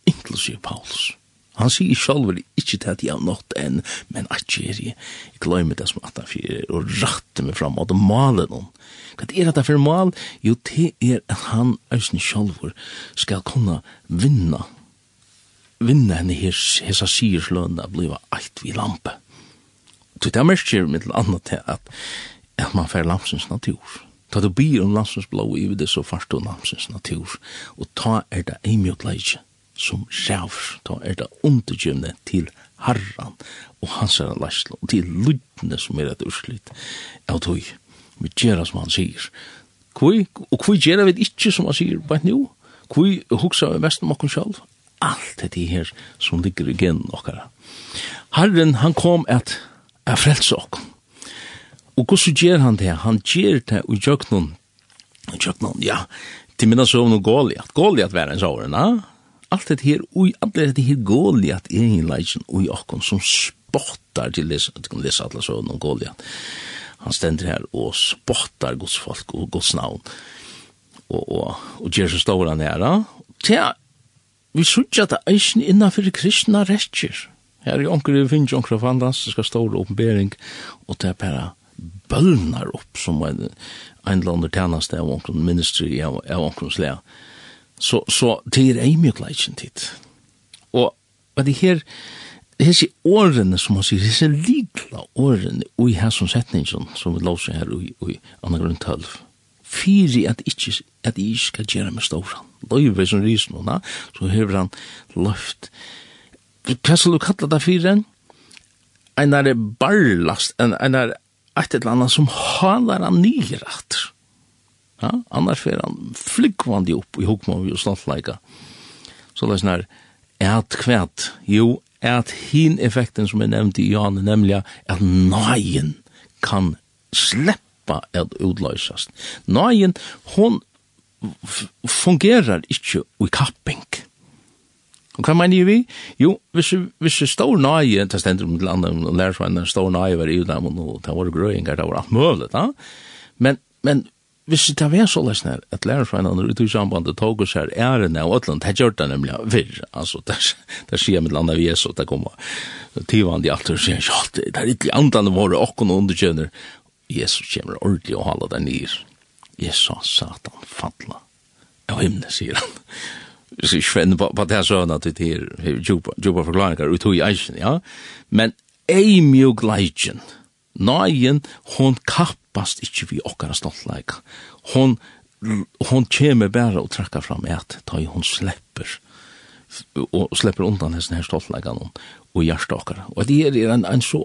inklusiv Paulus. Han sier selv ikke til at jeg har nått enn, men at jeg er i gløyme det som at han fyrer, og ratte meg fram, og det maler noen. Hva er det for mal? Jo, det er at han, Øysen selv, skal kunne vinne vinna henne his, hessa syrsløn at bliva eit vi lampe. Så det merker med mitt annet til at, at man fer lampsens natur. Ta du byr om lampsens blå i det så fast og lampsens natur. Og ta er det ei eimjot leitje som sjavs. Ta er det undergjømne til harran og hans er leislo og til lydne som er et urslit av tog. Vi gjerra som han sier. Kvoi, og kvoi gjerra vi ikkje som han sier bare nu? Kvoi hugsa vi mest om okkur sjálf? alt dette her som ligger i genen okkara. Herren, han kom at er frelse okkom. Og hvordan gjør han det? Han gjør det i jøknun, i jøknun, ja, til minna søvn og Goliath. Goliath var en sauren, ja? Alt det her, og alle det her Goliath er en leisen og okkom som spottar til lesa, du kan lesa alle søvn og Goliath. Han stender her og spottar Guds folk og Guds navn og, og, og gjør så stora næra. Tja, vi sutja det eisen innanfor kristna rettjer. Her er onker vi finnes onker fantastiska store oppenbering, og det er bare bølnar opp som en, en lander tjeneste av onker ministry av, av onker slea. Så, så det er ei mjög leitjen tid. Og at det her, hese årene som man sier, hese likla årene ui her som setningen som vi låser her ui, ui anna grunn 12, fyri at ikkje, at ikkje skal gjere med ståran løyve som risen og da, så hever han løft. Hva skal du kalla det fyren? en? Er barlast, en, en er et eller annet som halar han nyrat. Ja, annars fer han flyggvandi opp i hokmål og slantleika. Så det er sånn her, et kvæt, jo, et hin effekten som er nevnt i Jan, nemlig at nøyen kan sleppa at utløysast. Nøyen, hon fungerar ikkje i kapping. Og hva mener vi? Jo, hvis, hvis det står nøye, det stender om til andre, og lærer seg en står nøye var i dem, og det var grøyinger, det var alt mulig, da. Men, men hvis det var så løsne, at lærer seg en andre ut i sambandet tog oss her ærene og ætland, det gjør det nemlig virr, altså, det, det sier med landet vi er så, det kommer tivand i alt, og sier, ja, det er ikke andre våre, og hun Jesus kommer ordentlig og holder deg nyr jeg sa satan falla. Ja, himne, sier han. Så jeg kjenner på, på det her søvn at det er djupa forklaringer ut i eisen, ja. Men ei mjuk leidjen, nøyen, hon kappast ikkje vi okkara stoltleika. Hon, hon kjeme bæra og trakka fram et, da hon slepper, og slepper undan hessen her stoltleikan og hjertet okkara. Og det er en, en så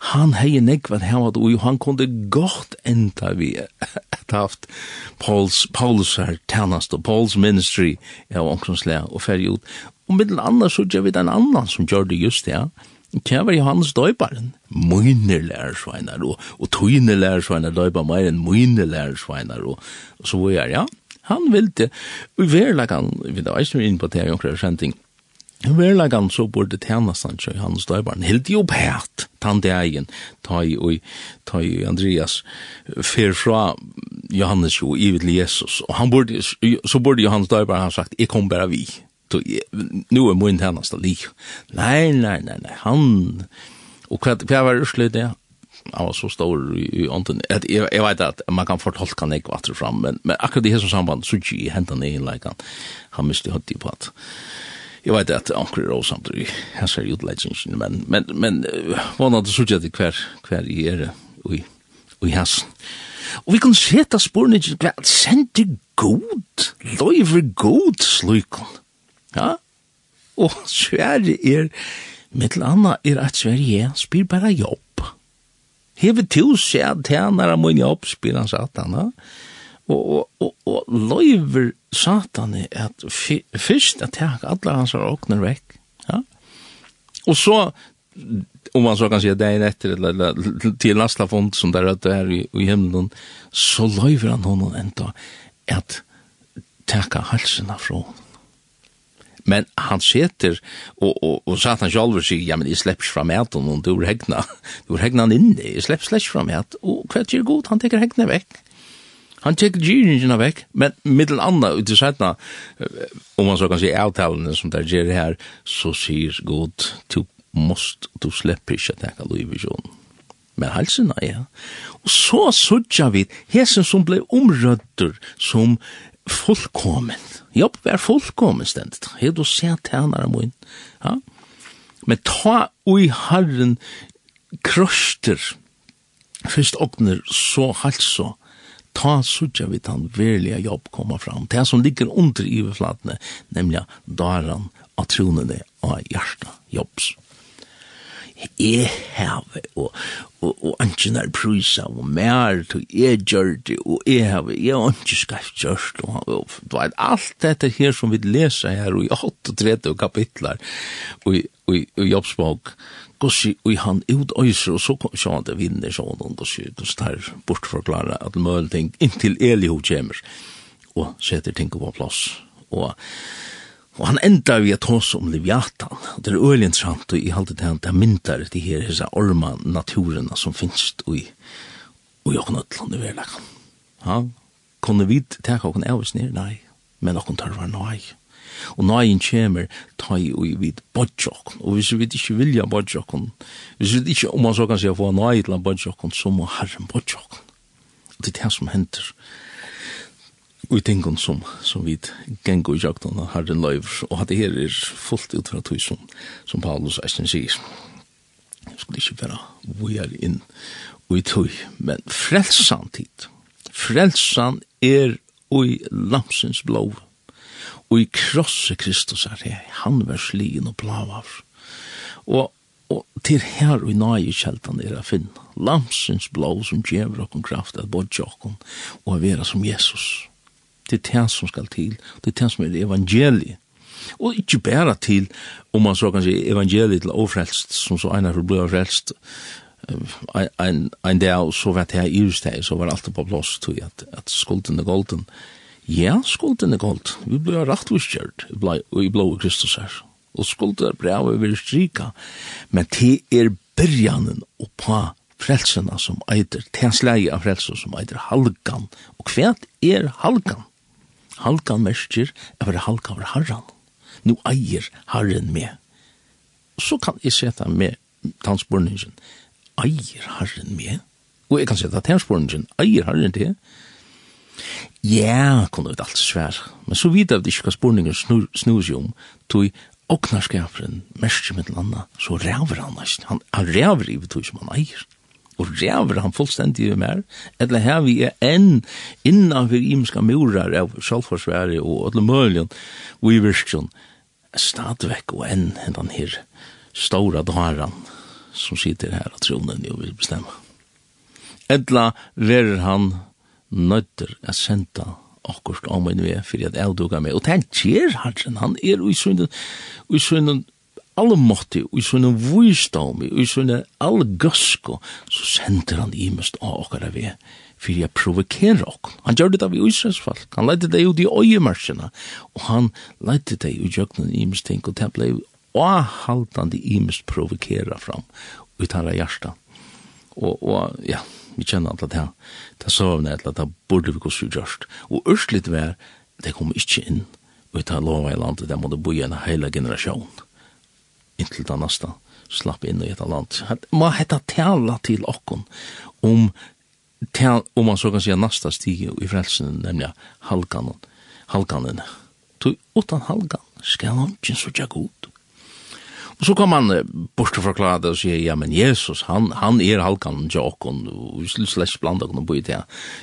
han hei nekva at hei og han kunde godt enda vi et haft Pauls, Pauls her tennast og Pauls ministry av omkringslea og ferdig ut. Og middel anna så gjør vi den annan som gjør det just det, ja. Kjær var Johannes døyparen. Mine lærersveinar, og, og tøyne lærersveinar døypa meir enn mine lærersveinar, og, og så var jeg, ja. Han ville, og i verlagan, vi da eisen vi inn på det her, kjenting, I han så borde tjänastan tjej hans döjbarn helt jo pät tant egen ta i og, ta i Andreas fer fra Johannes og i vid Jesus. Og han borde så borde Johannes döjbarn ha sagt jeg kom bara vi. Nu er min tjänastan lik. Nei, nei, nei, nei, han og hva, hva var det det? Han var så stor i i ånden, jeg, jeg vet at man kan fortolka nek vatter fram men men akkurat i här samband så ju hända ner like han han måste ha det på at, jeg vet at anker er også det här ser ju legend men men men er det så gjør det hver, hver i är oj oj hans. Og vi kan se att spåren är sent god. Lover god slukon. Ja? Og Sverige er, mittel anna er at Sverige spyr bare jobb. Hever til seg tjenere min jobb, spyr han satan. Og, og, og, og løyver satan er at først at jeg alle hans har åkner vekk. Ja? Og så, om man så kan si at det er etter, eller til lastla fond som der att det i, i himmelen, så løyver han honom enda at teka halsen fra honom. Men han seter, og, og, og satan selv sier, ja, men jeg slipper fra maten, og du er hegna, du er hegna han inne, jeg slipper slipper fra maten, og hva er god, han teker hegna vekk. Han tek gyringen vekk, men middel anna ut i sætna, om man så kan si avtalene som der gjer her, så sier god, du måst, du slipper ikke at teka loiv i visjonen. Men halsina, ja. Og så sudja vi hesen som blei omrødder som fullkomen. Jobb var fullkomen stendet. Hei du se tænare moin. Ja? Men ta ui harren krøster, fyrst ogner så halsa, ta sutja vi han verliga jobb komma fram. Det som ligger under i överflatne, nämligen daran av tronene av hjärsta jobbs. Jeg have, og, og, og anken er prysa, og mer, til jeg gjør det, og jeg have, jeg har ikke skreft gjørst, og, og, og vet, alt dette her som vi leser her, og i 38 kapitlar, og i, i, i jobbsbok, gossi og han ut øyser, og så kom han til vinner, så han gossi, gossi tar bort bortforklare at møl ting inntil Elihu kommer, og setter ting på plass. Og, og han enda vi at hos om Leviathan, og det er øyelig interessant, og i halte til han, det myntar de her, hese orma naturerna som finnes i, og jo knøtland i verlagan. Ja, kunne vi teka okken avvis nir? Nei, men okken tørvar nei. Og nøyen kommer, ta i og vid bodjokken. Og hvis vi ikke vilja bodjokken, hvis vi ikke, om man så kan si, få nøy til bodjokken, så må herren bodjokken. Og det er det som henter Og i tingene som, som vi gengår i jakten av herren løyver. Og at det her er fullt ut fra tog som, som Paulus Eisen sier. Jeg skulle ikke være vujar inn og i tog, men frelsan tid. Frelsan er oi lamsens blod og i krosse Kristus er det, han var slien og blavav. Og, og til her og i nøye kjeltan er det finn, lamsens blå som gjever okken kraft at bodja okken og å som Jesus. Det er det som skal til, det er det som er evangeliet. Og ikke bare til, om man så kan si, evangeliet til ofrelst, som så einar for blod frelst, ein, ein, ein dag, så vet jeg i just det, så var alt på blåst, at, at skulden er golden, Ja, skulden er gold. Vi ble rett uskjørt i blå Kristus her. Og skulden er brev over strika. Men det er byrjanen og pa frelsena som eitir, tensleie av frelsena som eitir halgan. Og hva er halgan? Halgan mersker er være halgan over harran. Nu eier harren med. Så kan jeg seta med tansporningen. Eier harren med? Og jeg kan seta tansporningen. Eier harren til? Ja, kunne vi alt svær. Men så vidt av det ikke hva spurningen snur, snur seg om, tog oknarskaperen, mest med den andre, så ræver han nesten. Han, han ræver i betog som han eier. Og ræver han fullstendig i mer. Eller her vi er enn innanfor imenska murar av sjálfforsvære og alle møljen og i virkjon. Stadvekk og enn enn den her stora dvaran som sitter her og tronen jo vil bestemme. Edla verer han nøyder at senda akkurat om en vei for at jeg dukker med. Og det kjer Herren, han er i sønnen, i alle allmåttig, i sånne vujsdom, i sånne all gøsko, så sender han imest av akkurat vei for jeg provokerer okken. Han gjør det av i Israels folk. Han leite det ut i øyemarsjene, og han leite det i jøkken imest ting, og det ble avhaltende imest provokera fram ut av hjertet. Og, og ja, vi kjenner at det er søvne, at det burde vi gå så gjørst. Og ørslit vær, det kom ikke inn, og det er lova i landet, det måtte bo i en heila generasjon, inntil det neste slapp inn i et land. må hetta tala til okkon om, om man så kan si nasta stige i frelsen, nemlig halkanen. Halkanen. Tu, utan halgan skal han ikke så tja god. Og så kom han bort og forklare det og sier, ja, men Jesus, han, han er halkan jokon, og vi skulle slett blanda kunne bo i det.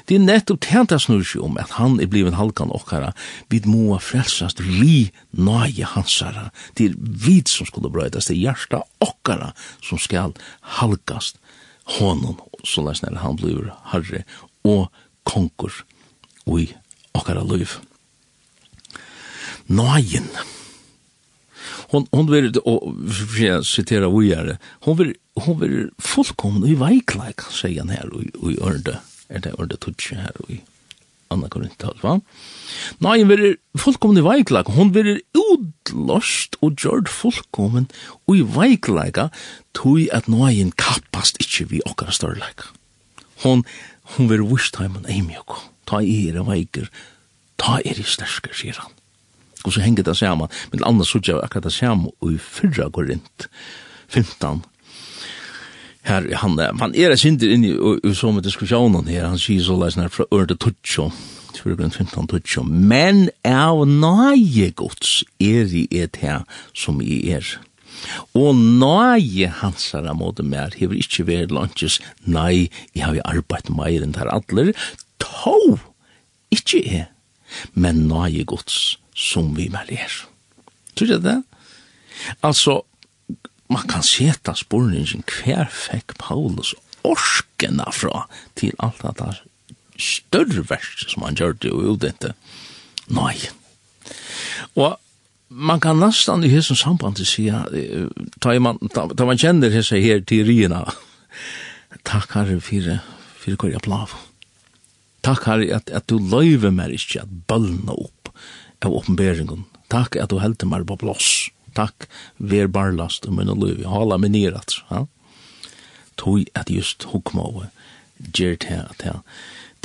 Det er nettopp tjent han snur seg om, at han er blivet halkan okkara, vi må frelsast vi nøye hansara, det er vi som skulle brøytast, det er hjärsta okkara som skal halkast honom, så lest når han blir herre og konkur og i okkara liv. Nøyen, nøyen, hon hon vill och jag citerar vidare. Hon vill hon vill fullkommen i veikleik säger han här och i orde. Är det orde touch här och i andra korinttal va? Nei, hun vil fullkommen i veikleik. Hon vill utlost og gjord fullkommen og i veikleik tog at noen kappast ikkje vi okkar størleik. Hon hon vil vust heimann on. Ta i er veiker. Ta er i stersker, sier han hvordan henger det sammen? Men annars så gjør akkurat det sammen, og i fyrra går rundt 15. Her, han, han er et synder inni, og, og så med diskusjonen her, han sier så leis nær fra ørde tutsjo, 15 tutsjo, men av nøye gods er i et her som i er. Og nage hansara måte mer hever ikkje vært lunches, nei, jeg har jo arbeidt meir enn der atler, to, ikkje er men nøye gods som vi mer er. Tror du det? Altså, man kan seta spurningen hver fikk Paulus orskena fra til alt det der større vers som han gjør det og gjorde. Nei. Og man kan nesten i hessens samband si at da man, ta, ta man kjenner hessene her til riena, takk herre for, for hver jeg plav. Takk, Herre, at, at du løyver meg ikke at bølna opp av åpenberingen. Takk at du heldte meg på plass. Takk, ver barlast om min løyve. Hala meg ned at, ja. Tog at just hukmåve gjør til at jeg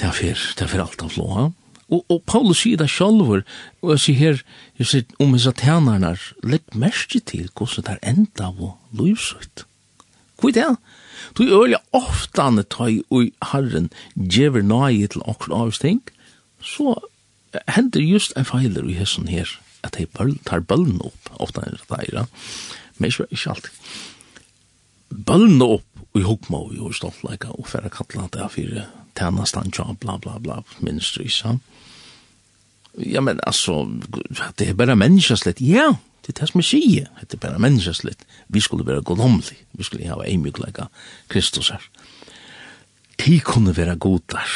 Det er fyr, det er fyr alt av flå, ja. Og, og Paulus sier det sjálfur, og jeg sier her, jeg sier om hans tjenernar, legg mest til hvordan det er enda av løyvsøyt. Hvor er det? Du øyla et tøy og harren djever nai til okkur avsting, så hender just en feiler i hessen her, at de tar bøllen opp, ofta er det eira, men ikke, ikke alltid. Bøllen opp i hukma og jo stoltleika og færa kalla det fyrir tænastan tja, bla bla bla, ministry, sa. Ja, men altså, det er bare menneskeslett, ja, det er det som jeg sier, det er bare menneskeslett vi skulle være godomlig, vi skulle ha en mykleika Kristus her. De kunne være godar,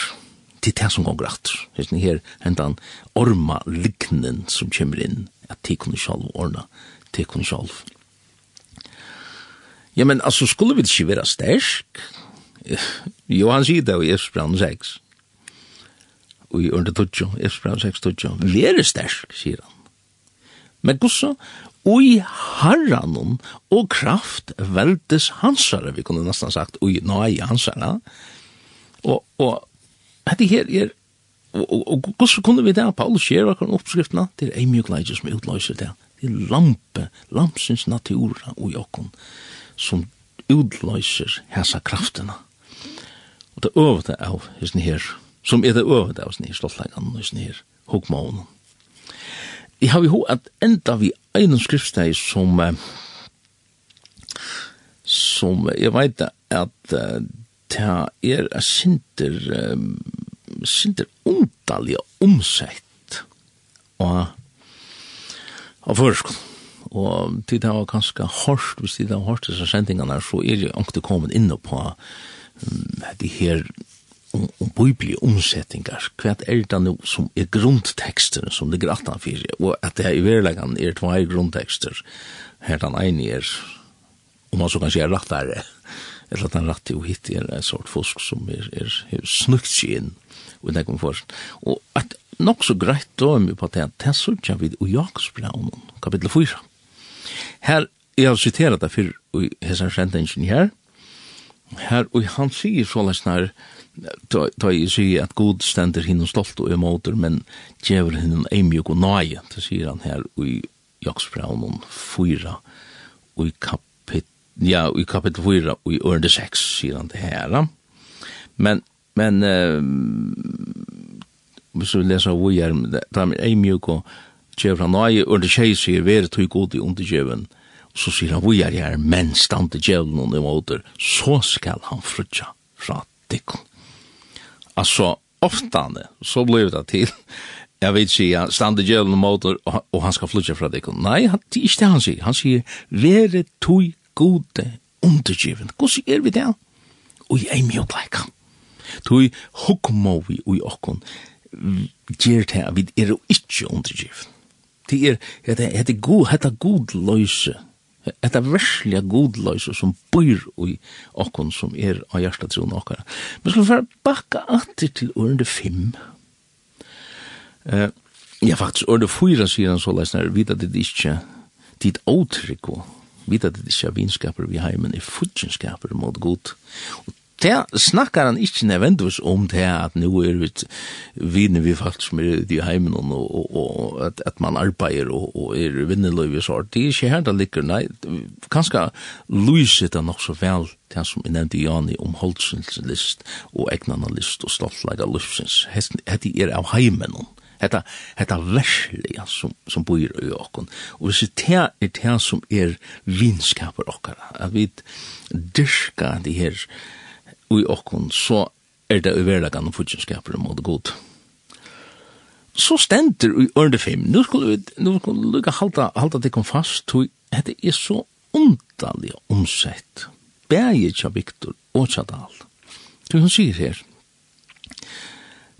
det er det som gonger atter. Hesten her hentan orma lignen som kommer inn, at de kunne sjalv orna, de kunne sjalv. Ja, men altså, skulle vi ikke være stersk? Jo, han sier det i Efsbrand 6. Og i Ørntetutjo, Efsbrand 6, 2. Vi er stersk, sier han. Men gusso, ui harranum og kraft veldes hansare, vi kunne nesten sagt ui nai hansare. Og, og hette her er, og, hvordan kunne vi det, Paulus skjer akkurat oppskriftene, det er ei mjög leidje som utløser det, det er lampe, lampsins natura ui okkon, som utløser hessa krafterna. Og det øvete av hos her, som er det øvete av hos her, stoltleggene hos her, hokmånen jeg har jo at enda vi en skriftsteg som som jeg vet at uh, det er sinter um, sinter ondalja omsett og av førskånd og til det var ganske hårst hvis det var hårst disse sendingene så er jeg ikke kommet inn på um, de her om, om bibliomsettingar, hva er det nå som er grundtekster som ligger at fyrir, og at det er i verleggan er tvei grundtekster, her den ene er, om man så kan sier rattare, eller at han rattig og hitt er en sort fusk som er, er, er snukt seg inn, og det kommer først. Og at nok så greit døm på det, det er sånn vi og Jakobsbraun, kapittel 4. Her, jeg har siteret det for, og jeg har sendt her, her, og han sier så løsner, ta i sig at god stender hinnom stolt og emoter, men djever hinnom eimjuk og nage, det sier han her i om 4, og i kapit, ja, i kapit 4, og i ørende 6, sier han det her. Men, men, eh, så leser vi her, ta en eimjuk og djever han nage, ørende 6 sier, vere tog god i underdjeven, og så sier han, hvor er her, men til djevelen og emoter, så skal han frutja fra dikken alltså ofta så blev det till Jeg vet inte jag stannar og måter, og han skal flytta fra det Nei, han det er ikke det han sier. han säger vere tui gode undergiven Hvordan er vi det? Och jag är mig åt lika tui hukmo vi ui okkon, gjer til at vi er jo ikke undergiven? Det er, det er god det er god löse Etta versliga godløysa som bor i okkon som er av hjertet troen okkara. Men skal vi fara bakka atter til årende fem. Uh, ja, faktisk, årende fyra sier han så leisner, vita det ikkje dit åtrykko, vita det ikkje vinskaper vi heimen er futsinskaper mot god. Og det snakkar han ikkje nødvendigvis om det at nu er vi vinner vi faktisk med de heimen og, og, og at, at man arbeider og, og er vinneløy og sånt. Det er ikke her det ligger, nei, kanskje lyset det nok så vel det som jeg nevnte Jani om holdsens list og egnana list og stoltlega lufsins. Hette er av heimen og Hetta hetta versliga som som bor i okkon. Og hvis det er det som er vinskaper okkara, at vi dyrka de her i okkon, så er det uverlegan fudgenskaper mot god. Så stender i ørne fem, nu skulle vi, nu skulle vi halda, halda det kom fast, tog, hette er så undalig omsett, bæge tja Viktor og tja Dahl. Så hun sier her,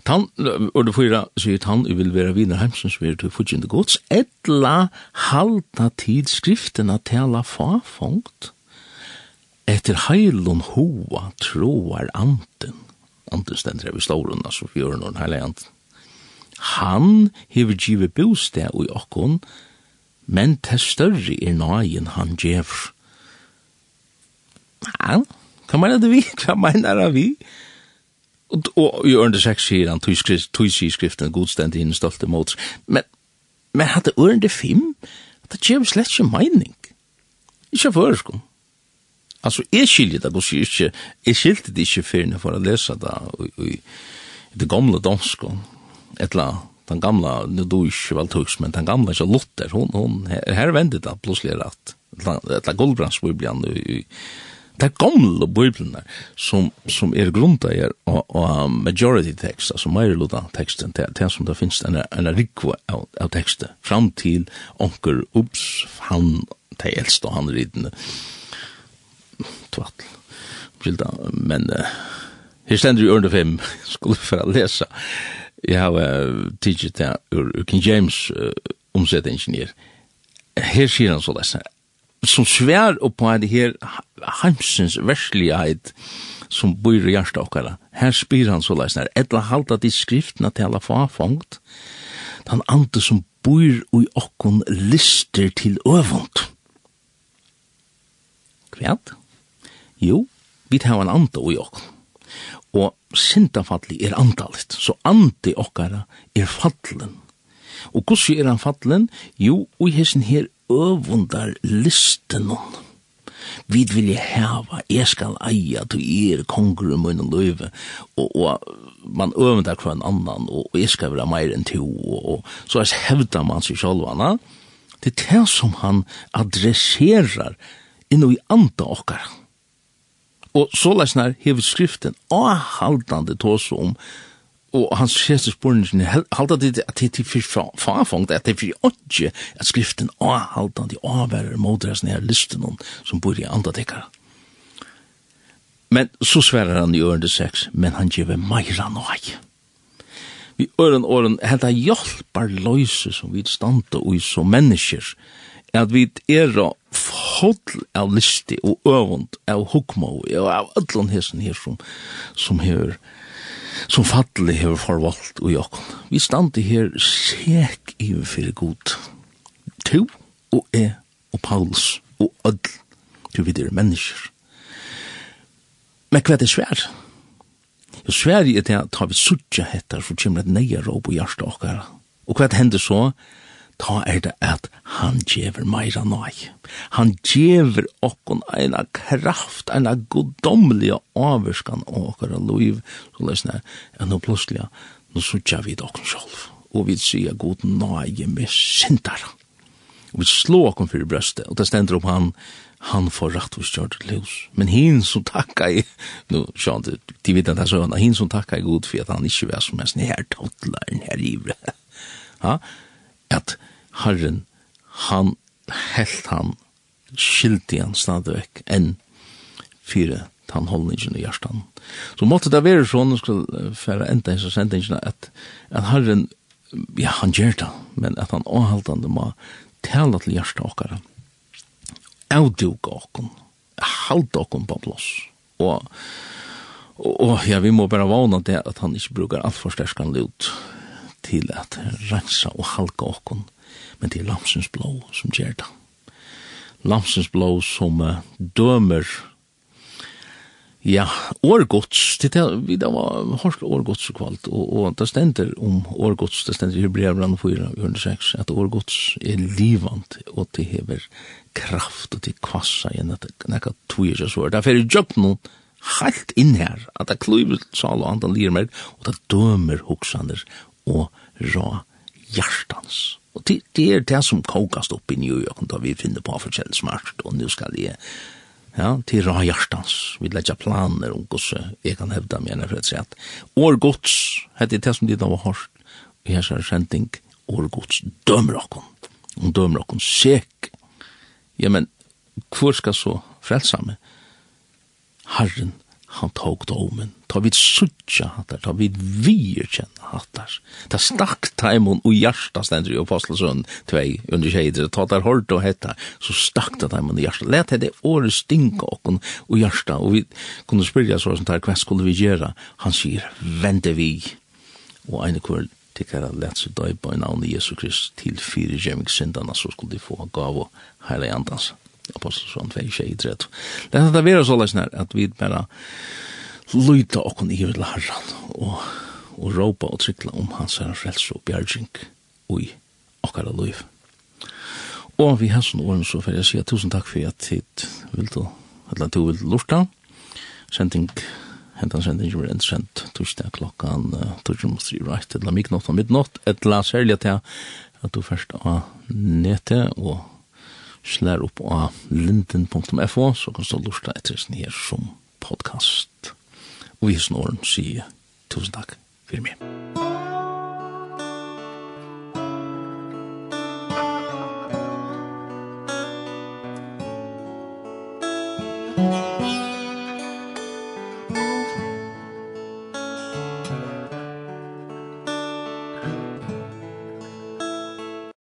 Tan, og det fyra, sier han, vi vil være viner heimsens, vi er til fudgjende gods, etla halda tid skriftena tala fafongt, Etter heilun hoa troar anten. Anten stendur vi slåren, altså vi gjør noen heilig anten. Han hever givet bostad i okkon, men til større er nøyen han gjevr. Ja, hva mener det vi? Hva mener vi? Og, og i ørende seks sier han, tog sier skriften, godstendig henne stolte mot. Men, men hadde ørende fem, det gjør slett ikke mening. Ikke for, sko. Altså, jeg skiljer det, gos jeg ikke, jeg skilte det ikke fyrne for å lese det i det gamle dansk, etla, den gamle, nu du ikke vel tøks, men den gamle, ikke Luther, hun, hun, her, her vendet det plutselig rett, etla Goldbrandsbibelen, det er gamle biblene som, som er grunda er og, og majority text, altså meir luta teksten, det, det som det finnes en, en rikva av, av tekstet, fram til onker, ups, han, det eldst og han ridende, tvattel. Skilda, men uh, her stender i under fem, skulle for å lese. Jeg har uh, tidsit det ur King James uh, omsettingenier. Her sier han så lesen, som svær på det her heimsens verslighet som bor i hjertet okkara. Her spyr han så lese, etla halda de skriftene til alla fafongt, den ande som bor i okkon lister til øvund. Kvært? Jo, vi tar en anda i okken. Og sindafalli er andalit, så andi okkara er fallen. Og hvordan er han fallen? Jo, og hessen her øvundar listenon. Vi vilja hava, jeg skal eia, du er konger i munnen løyve, og, og man øvundar hver en annan, og, og jeg skal vera meir enn to, og, og så er hevda man seg sjálvana. Det er det som han adresserar inno i anda okkara. Og så lesnar hever skriften avhaldande tås om, og hans sjeste spurningen, halda det at det er for farfangt, at det er for åndsje, at skriften avhaldande avværer modres listan listen som bor i andadekkara. Men så sverar han i ørende sex, men han gjør meira nøy. Vi øren åren, hetta hjelpar løyse som vi standa ui som mennesker, at vi er hodl av listi og øvund av hukmo og av allan hesson her som, som hever som falli hever forvalt og jokkon. Vi standi her sek iver fyrir god. Tu og e og Paulus og öll tu vi er mennesker. Men hva er svær? Jo, svær er det at vi suttja hettar for kymret neia råp og hjarta okkara. Og hva hender så? Hva ta er det at han gjever meira nøy. Han gjever okkon eina kraft, eina godomlige avvurskan av okkara loiv, så løsne, ja, nå plutselig, nå sutja vid okkon sjolv, og vi sier god nøy med sintara. Og vi slår okkon fyrir brøstet, og det stender opp han, han får rett og kjørt løs. Men hin som takka i, nu sjån, de vet at jeg søvna, hin som takka i god for at han ikke var som mest her tåttlaren, her ivre. Ha? at Herren, han helt han, skilt igjen stadigvæk enn fire tannholdningen i hjertan. Så måtte det være sånn, jeg skulle fære enda hans sendingen, at, at Herren, ja, han gjør det, men at han avhaltande må tala til hjertan okkara, avduga okkon, halda okkon på plass, og, og, og ja, vi må bare vana det at han ikke brukar alt for sterskan lut, til at rensa og halka okkon, men det er lamsens blå som gjør det. Lamsens blå som uh, dømer Ja, årgods, det er, vi da var hårst årgods og kvalt, og, og det stender om årgods, det stender i Hebreabran 4, 6, at årgods er livant, og det hever kraft, og det kvassa igjen, at det nekka tog ikke svar. Det er fyrir jøpt noen helt inn her, at det kluver sal og andan lir meg, og det dømer hoksaner og rå hjertans. Og det, det er det som kokast opp i New York, da vi finner på forskjell smart, og nu skal jeg ja, til rå hjertans. Vi legger planer om hvordan jeg kan hevda meg, for å si at År gods, heter det som de da var hørt, i hans er sending, år gods dømer okkon. og dømer okkon sek. Ja, men hvor skal så frelsa meg? Herren han tog domen. Ta vid suttja hattar, ta vid virkjenna hattar. Ta stakk taimon og hjarta stendur i apostelsund 2 under tjeider, ta tar hård og hetta, så stakk ta taimon i hjarta. Let hette året stinka okkon og hjarta, og vi kunne spyrja så som tar hva skulle vi gjera? Han sier, vende vi, og ein kvar tikkar at let seg døy på en navn i Jesu Krist til fyrir gjemming så skulle de få gav og heile andans Apostelsson 2, 2, 3. Det er det vera så løsne her, at vi bare lyta okken i vil herran, og, og råpa og trykla om hans herran frelse og bjergjeng i okkara liv. Og vi har sånn åren så får jeg si tusen takk for at hit vil du, eller du vil lorta, sending hentan sending som en sendt torsdag klokkan torsdag mot tre right, eller midnatt og midnatt, et la særlig at jeg at du først av nettet og slær opp av linden.fo, så kan du lusta etter sin her som podcast. Og vi hos sier tusen takk for meg.